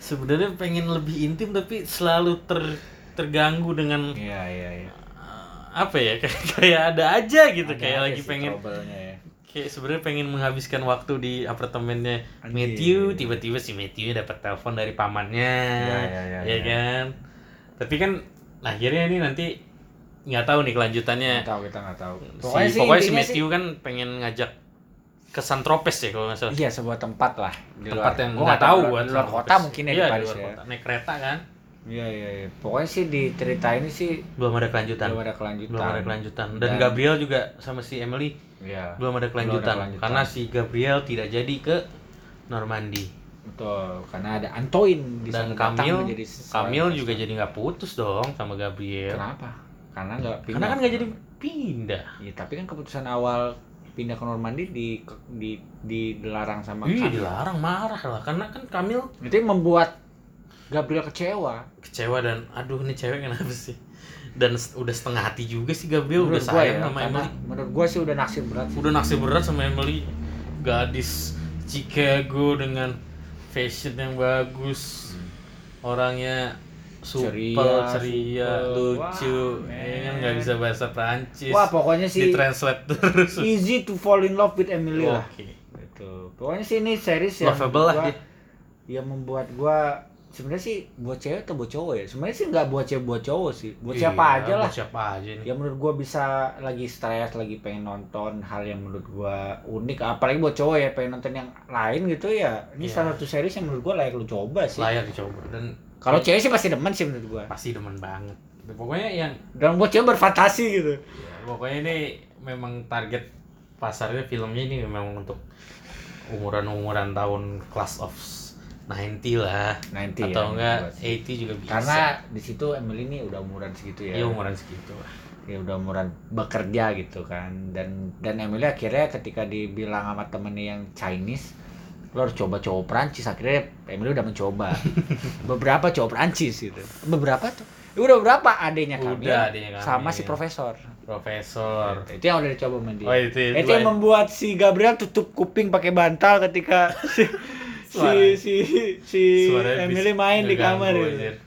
sebenarnya pengen lebih intim tapi selalu ter terganggu dengan Iya iya iya. uh, apa ya kayak kayak ada aja gitu Ada kayak aja lagi pengen ya. Kayak sebenarnya pengen menghabiskan waktu di apartemennya Anjir. Matthew tiba-tiba si Matthew dapat telepon dari pamannya Ya, ya, ya, ya ya. kan tapi kan akhirnya ini nanti nggak tahu nih kelanjutannya Nggak tahu kita nggak tahu. si, pokoknya si Matthew kan pengen ngajak ke San Tropez ya kalau nggak salah Iya sebuah tempat lah. Di tempat luar- yang nggak tahu luar, luar kota mungkin ya iya, di Paris luar ya. kota. naik kereta kan Iya iya iya. Pokoknya sih di cerita ini sih belum ada kelanjutan belum ada kelanjutan. belum ada kelanjutan dan, Dan- Gabriel juga sama si Emily Iya. belum ada kelanjutan, kelanjutan. karena si Gabriel tidak jadi ke Normandy Betul, karena ada Antoine di dan sana Kamil menjadi Kamil juga jadi nggak putus dong sama Gabriel Kenapa? Karena nggak pindah. karena kan nggak jadi pindah Iya, tapi kan keputusan awal pindah ke Normandy di di di dilarang sama iya Kamil. dilarang marah lah karena kan Kamil Itu membuat Gabriel kecewa. kecewa dan aduh nih cewek kenapa sih dan udah setengah hati juga sih Gabriel udah Menurut gua sayang ya, sama Emily Menurut gua sih udah naksir berat sih. udah naksir berat sama Emily gadis Chicago dengan fashion yang bagus orangnya super Ceria, ceria, super. lucu Wah, ya kan man. nggak bisa bahasa Prancis Wah, pokoknya sih ditranslate terus easy to fall in love with Emily lah. oke Gitu. Pokoknya sih ini series yang lovable lah dia yang membuat gua sebenarnya sih buat cewek atau buat cowok ya? Sebenarnya sih nggak buat cewek buat cowok sih. Buat Iya, siapa aja lah. buat siapa aja nih Ya menurut gua bisa lagi stres, lagi pengen nonton hal yang menurut gua unik, apalagi buat cowok ya pengen nonton yang lain gitu ya. Ini Iya. salah satu series yang menurut gua layak lu coba sih. layak dicoba dan Kalau cewek sih pasti demen sih menurut gua. pasti demen banget pokoknya yang Dan buat cewek berfantasi gitu. ya, pokoknya ini memang target pasarnya filmnya ini memang untuk umuran-umuran tahun class of 90 lah. Nanti atau ya, enggak menurut gua sih. 80 juga bisa. Karena di situ Emily ini udah umuran segitu ya. ya umuran segitu. Ya udah umuran bekerja gitu kan. Dan dan Emily akhirnya ketika dibilang sama temennya yang Chinese lo harus coba cowok Prancis akhirnya Emily udah mencoba. Beberapa cowok Prancis gitu. Beberapa tuh? Ya udah beberapa adanya Udah, Kamil. sama si profesor. Profesor. Itu yang udah dicoba dia. Oh itu itu, itu yang membuat si Gabriel tutup kuping pakai bantal ketika si si Suara- si, si suaranya Emily main di kamar gitu.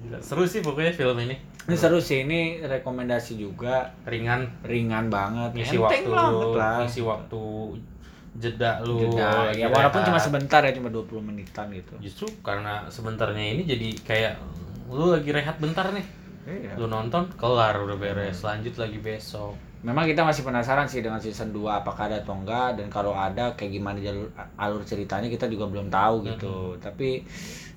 Gila, seru sih pokoknya film ini Ini seru sih, ini rekomendasi juga ringan ringan banget. ngisi Enteng waktu banget lah. ngisi waktu jeda lu Jeda, ya walaupun cuma sebentar ya, cuma 20 menitan gitu. justru karena sebentarnya ini jadi kayak lu lagi rehat bentar nih Iya. lu nonton kelar udah beres lanjut lagi besok Memang kita masih penasaran sih dengan season 2 apakah ada atau enggak dan kalau ada kayak gimana jalur alur ceritanya kita juga belum tahu gitu. Tapi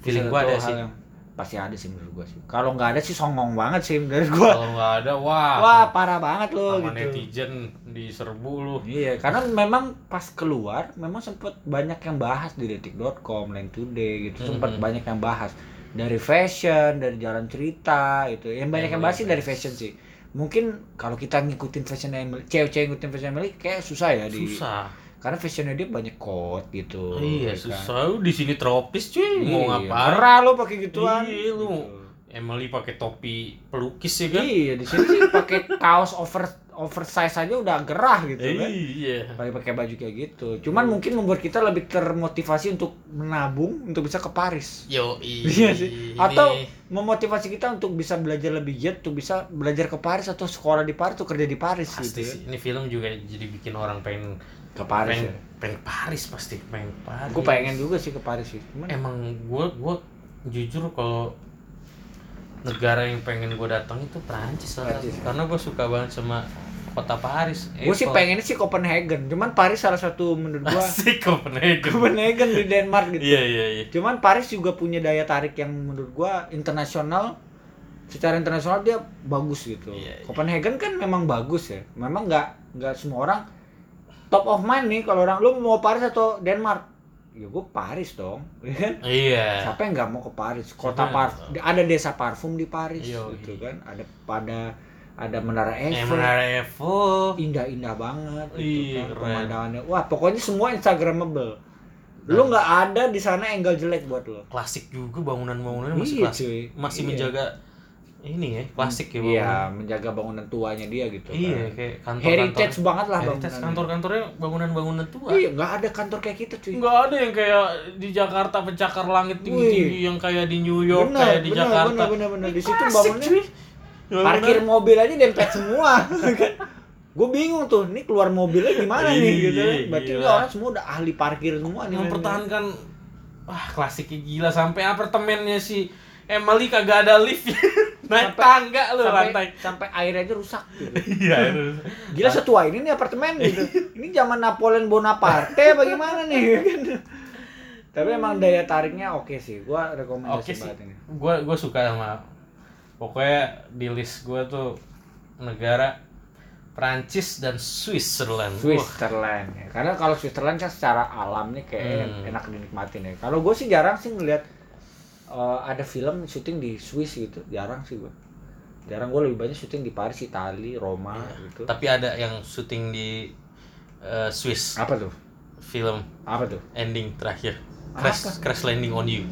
Feeling gua ada sih. yang pasti ada sih menurut gua sih. Kalau nggak ada sih songong banget sih menurut gua. kalau nggak ada wah Wah, parah banget loh sama gitu. netizen diserbu lu Iya, karena memang pas keluar memang sempet banyak yang bahas di detik.com, Line Today gitu, sempet Mhm. banyak yang bahas dari fashion, dari jalan cerita itu. Yang banyak yang Emily bahas sih dari fashion sih. Mungkin kalau kita ngikutin fashion Emily, cewek-cewek ngikutin fashion Emily kayak susah ya di susah karena fashionnya dia banyak coat gitu. iya ya kan. susah lu di sini tropis cuy mau Iya, ngapain Merah lo pakai gituan. Iya, lu. Gitu. Emily pakai topi pelukis ya kan Iya, di sini sih pakai kaos over oversize aja udah gerah gitu kan Iya. pakai pakai baju kayak gitu cuman mungkin membuat kita lebih termotivasi untuk menabung untuk bisa ke Paris Yo, Iya sih. Atau memotivasi kita untuk bisa belajar lebih giat, untuk bisa belajar ke Paris atau sekolah di Paris atau kerja di Paris pasti gitu. ya. sih. Ini film juga jadi bikin orang pengen Ke Paris. pengen, Ya. pengen Paris pasti pengen Paris. Gue pengen juga sih ke Paris sih. Cuman Emang gue gue jujur kalau negara yang pengen gue datang itu Prancis lah. Prancis. Karena gue suka banget sama kota Paris. gue sih pengennya sih Copenhagen. Cuman Paris salah satu menurut gua Asik Copenhagen. Copenhagen di Denmark gitu. Iya iya iya. Cuman Paris juga punya daya tarik yang menurut gua internasional. Secara internasional dia bagus gitu. Iya. Copenhagen kan memang bagus ya. Memang nggak nggak semua orang top of mind nih kalau orang lu mau Paris atau Denmark. Ya gue Paris dong, ya kan? Iya. Siapa yang nggak mau ke Paris? Kota Siapa yang parf ada desa parfum di Paris Iya, gitu iya. kan. Ada pada ada menara Eh, Eiffel. Menara Eiffel. Indah-indah banget gitu Iya, kan. keren. Pemandangannya. Wah, pokoknya semua instagramable. Lu nggak ada di sana angle jelek buat lo. Klasik juga bangunan-bangunannya masih Iya, klasik. cuy. Masih Iya. menjaga ini ya, klasik ya Iya, menjaga bangunan tuanya dia gitu Iya, kan. kayak kantor Heritage banget lah Heritage bangunan. kantor-kantornya bangunan-bangunan tua. Iya, nggak ada kantor kayak kita cuy. Enggak ada yang kayak di Jakarta pencakar langit tinggi-tinggi yang kayak di New York Bener, kayak di bener, Jakarta. bener, bener, bener. Di situ Klasik, bangunnya cuy. parkir mobil aja dempet semua. gue bingung tuh, ini keluar mobilnya gimana nih Iya, gitu. Berarti gila. orang semua udah ahli parkir semua nih. mempertahankan wah klasiknya gila sampai apartemennya si Emily kagak ada lift naik Sampai- tangga lu sampai, rantai sampai air aja rusak gitu. iya Gila setua ini nih apartemen gitu. Ini zaman Napoleon Bonaparte bagaimana nih. Tapi emang daya tariknya oke sih. Gua rekomendasi oke sih banget ini. gue gue suka sama pokoknya di list gue tuh negara Prancis dan Switzerland Wah, Switzerland ya. Karena kalau Switzerland kan secara alam nih kayak Hmm. enak dinikmatin ya. Kalau gue sih jarang sih ngeliat eh, ada film syuting di Swiss gitu. Jarang sih gue. Jarang gue lebih banyak syuting di Paris, Itali, Roma gitu. tapi ada yang syuting di eh, Swiss Apa tuh? film Apa tuh? ending terakhir crash Apa? crash landing on you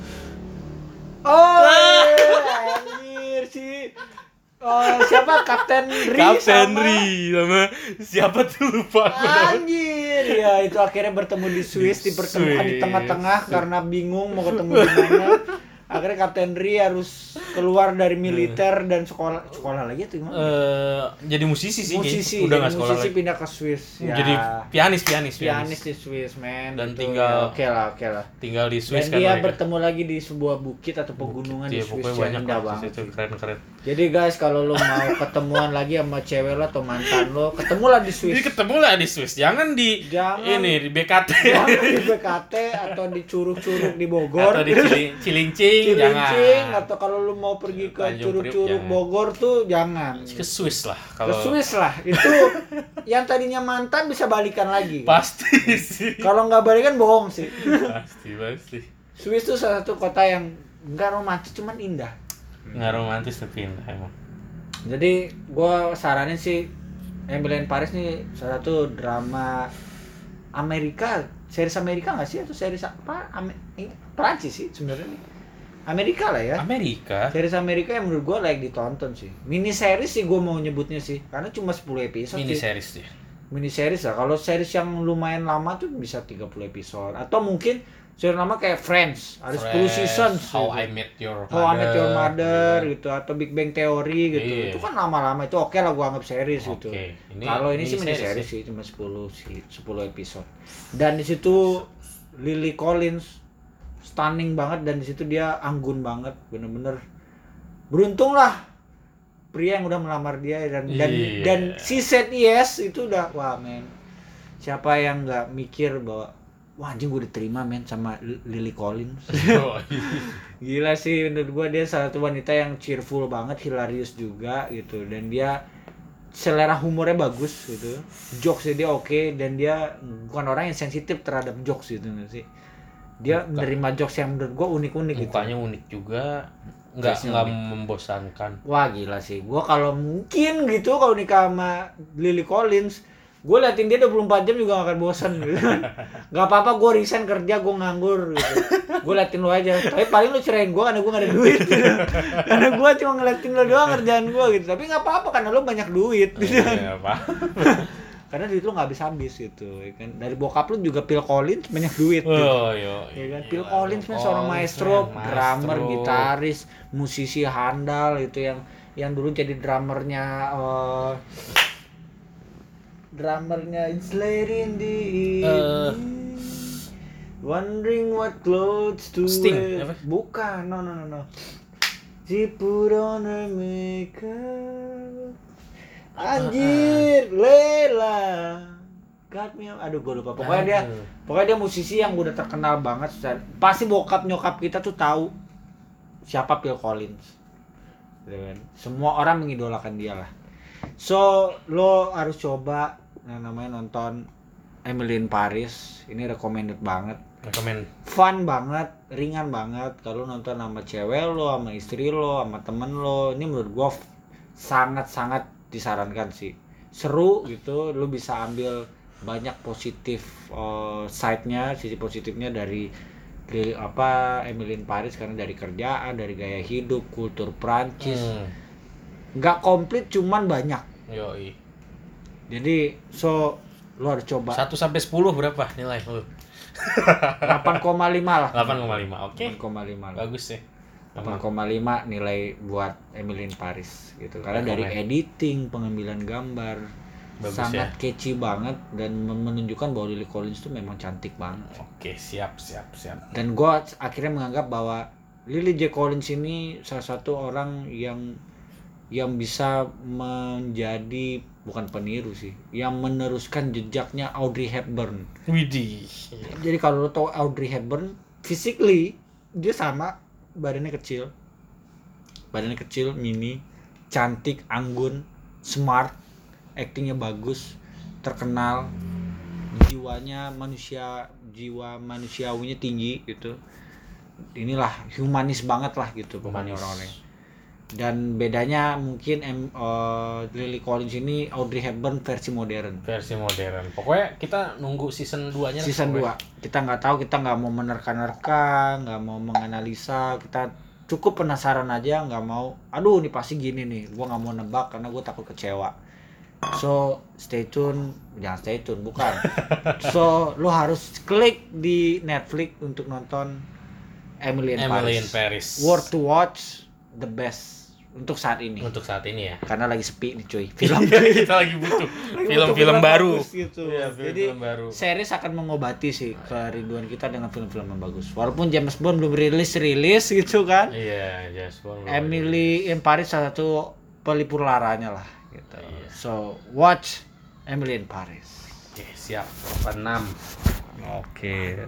Oh, anjir sih. Oh, siapa Kapten Ri Kapten sama- Ri sama siapa tuh lupa aku. Anjir, ya itu akhirnya bertemu di Swiss, Di dipertemukan di Swiss. tengah-tengah karena bingung mau ketemu di mana. Akhirnya Kapten Ri harus keluar dari militer dan sekolah sekolah lagi tuh gimana? Eh, jadi musisi sih musisi, udah jadi nggak sekolah musisi lagi pindah ke Swiss. Ya, jadi pianis pianis pianis di Swiss, man. Dan gitu. tinggal- Ya, oke lah, oke lah. tinggal di Dan Swiss kan dia mereka. bertemu lagi di sebuah bukit atau pegunungan Iya, di Swiss pokoknya yang banyak indah banget. situ keren keren Jadi guys, kalau lu mau ketemuan lagi sama cewek lo atau mantan lo, ketemulah di jadi Swiss. ketemu lah di Swiss jangan di Jangan. ini di BKT Jangan di BKT atau di curug-curug di Bogor. atau di Cili- Cilincing, Cilincing jangan atau kalau lu mau pergi ke curug-curug. Bogor tuh jangan. ke Swiss lah Ke kalau Swiss lah. Itu yang tadinya mantan bisa balikan lagi. pasti sih Kalau nggak balikan bohong sih. pasti pasti Swiss tuh salah satu kota yang nggak romantis cuman indah. nggak romantis tapi indah emang Jadi gua saranin sih Emily in Paris nih salah satu drama Amerika, series Amerika nggak sih atau series apa? Ame ini Prancis sih sebenarnya. Amerika lah ya. Amerika Series Amerika yang menurut gua layak ditonton sih. Mini series sih gua mau nyebutnya sih, karena cuma 10 episode mini sih. series dia Mini series lah. Kalau series yang lumayan lama tuh bisa 30 episode atau mungkin series lama kayak Friends, ada 10 Friends, seasons. How gitu. I Met Your How I Met Your Mother gitu. gitu atau Big Bang Theory gitu. Iya. Itu kan lama-lama itu oke lah gua anggap series gitu. Oke, ini Kalau ini sih mini series series sih cuma 10 sih 10 episode. Dan di situ Lily Collins stunning banget dan di situ dia anggun banget bener-bener beruntung lah pria yang udah melamar dia dan dan Iya. dan si said yes itu udah wah men siapa yang nggak mikir bahwa wah anjing gue diterima men sama Lily Collins Gila sih menurut gua dia salah satu wanita yang cheerful banget, hilarious juga gitu dan dia selera humornya bagus gitu. Jokesnya dia oke dan dia bukan orang yang sensitif terhadap jokes gitu sih. Dia Bukan. menerima jokes yang menurut gua unik-unik gitu. mukanya unik juga nggak nggak membosankan Wah gila sih. Gua kalau mungkin gitu kalau nikah sama Lily Collins, gue liatin dia 24 jam juga gak akan bosan gitu gak apa-apa gue resign kerja gue nganggur gitu gue liatin lu aja tapi paling lu cerain gue karena gue gak ada duit gitu. karena gue cuma ngeliatin lu doang kerjaan gue gitu tapi gak apa-apa karena lu banyak duit gitu Iya, apa? karena duit lu gak habis-habis gitu ya kan dari bokap lu juga Phil Collins banyak duit gitu. Oh, yo. Ya kan iya, Phil iya, Collins kan seorang Collins, maestro, man, drummer, maestro. gitaris, musisi handal itu yang yang dulu jadi drummernya eh drummernya It's late in the evening Wondering what clothes to Sting, wear apa? Bukan, no no no no She put on her makeup Anjir, Lela Got me, aduh gue lupa Pokoknya dia. Pokoknya dia musisi yang udah terkenal banget Pasti bokap nyokap kita tuh tahu siapa Phil Collins. Gitu kan. Semua orang mengidolakan dia lah. So, lo harus coba yang namanya nonton Emily in Paris. Ini recommended banget. Rekomen. Fun banget, ringan banget. Kalau nonton sama cewek lo, sama istri lo, sama temen lo, ini menurut gua f- sangat-sangat disarankan sih. Seru gitu, lo bisa ambil banyak positif eh, side-nya, sisi positifnya dari dari apa Emily in Paris karena dari kerjaan, dari gaya hidup, kultur Prancis. Hmm. Nggak komplit cuman banyak. Yoi. Jadi so lo harus coba 1 sampai 10 berapa nilai lu? 8,5 lah. 8,5. Oke. 8,5 lah. Bagus sih. 8,5 nilai buat Emily in Paris gitu karena dari editing pengambilan gambar Bagus sangat ya. catchy banget dan menunjukkan bahwa Lily Collins tuh memang cantik banget Oke, siap, siap, siap. dan gue akhirnya menganggap bahwa Lily J Collins ini salah satu orang yang yang bisa menjadi bukan peniru sih yang meneruskan jejaknya Audrey Hepburn Widih. jadi kalau lo tau Audrey Hepburn physically dia sama badannya kecil. Badannya kecil mini cantik anggun smart actingnya bagus terkenal jiwanya manusia jiwa manusiawinya tinggi gitu. Inilah humanis banget lah gitu pokoknya Humanis. Dan bedanya mungkin em, eh, Lily Collins ini Audrey Hepburn versi modern. Versi modern. Pokoknya kita nunggu season 2-nya. season 2 kita nggak tahu kita nggak mau menerka-nerka nggak mau menganalisa. Kita cukup penasaran aja nggak mau aduh ini pasti gini nih gua nggak mau nebak karena gue takut kecewa. So stay tune. Jangan stay tune bukan. So lo harus klik di Netflix untuk nonton Emily in Emily in Paris. Paris. worth to watch the best untuk saat ini Untuk saat ini ya. karena lagi sepi nih cuy film kita lagi butuh film-film baru. gitu. Iya, Jadi film-film baru. series akan mengobati sih kerinduan kita dengan film-film yang bagus. Walaupun James Bond belum rilis rilis gitu kan. Iya, Just One. Emily in Paris salah satu pelipur laranya lah gitu. Iya. So watch Emily in Paris. Oke, siap. 6. Oke.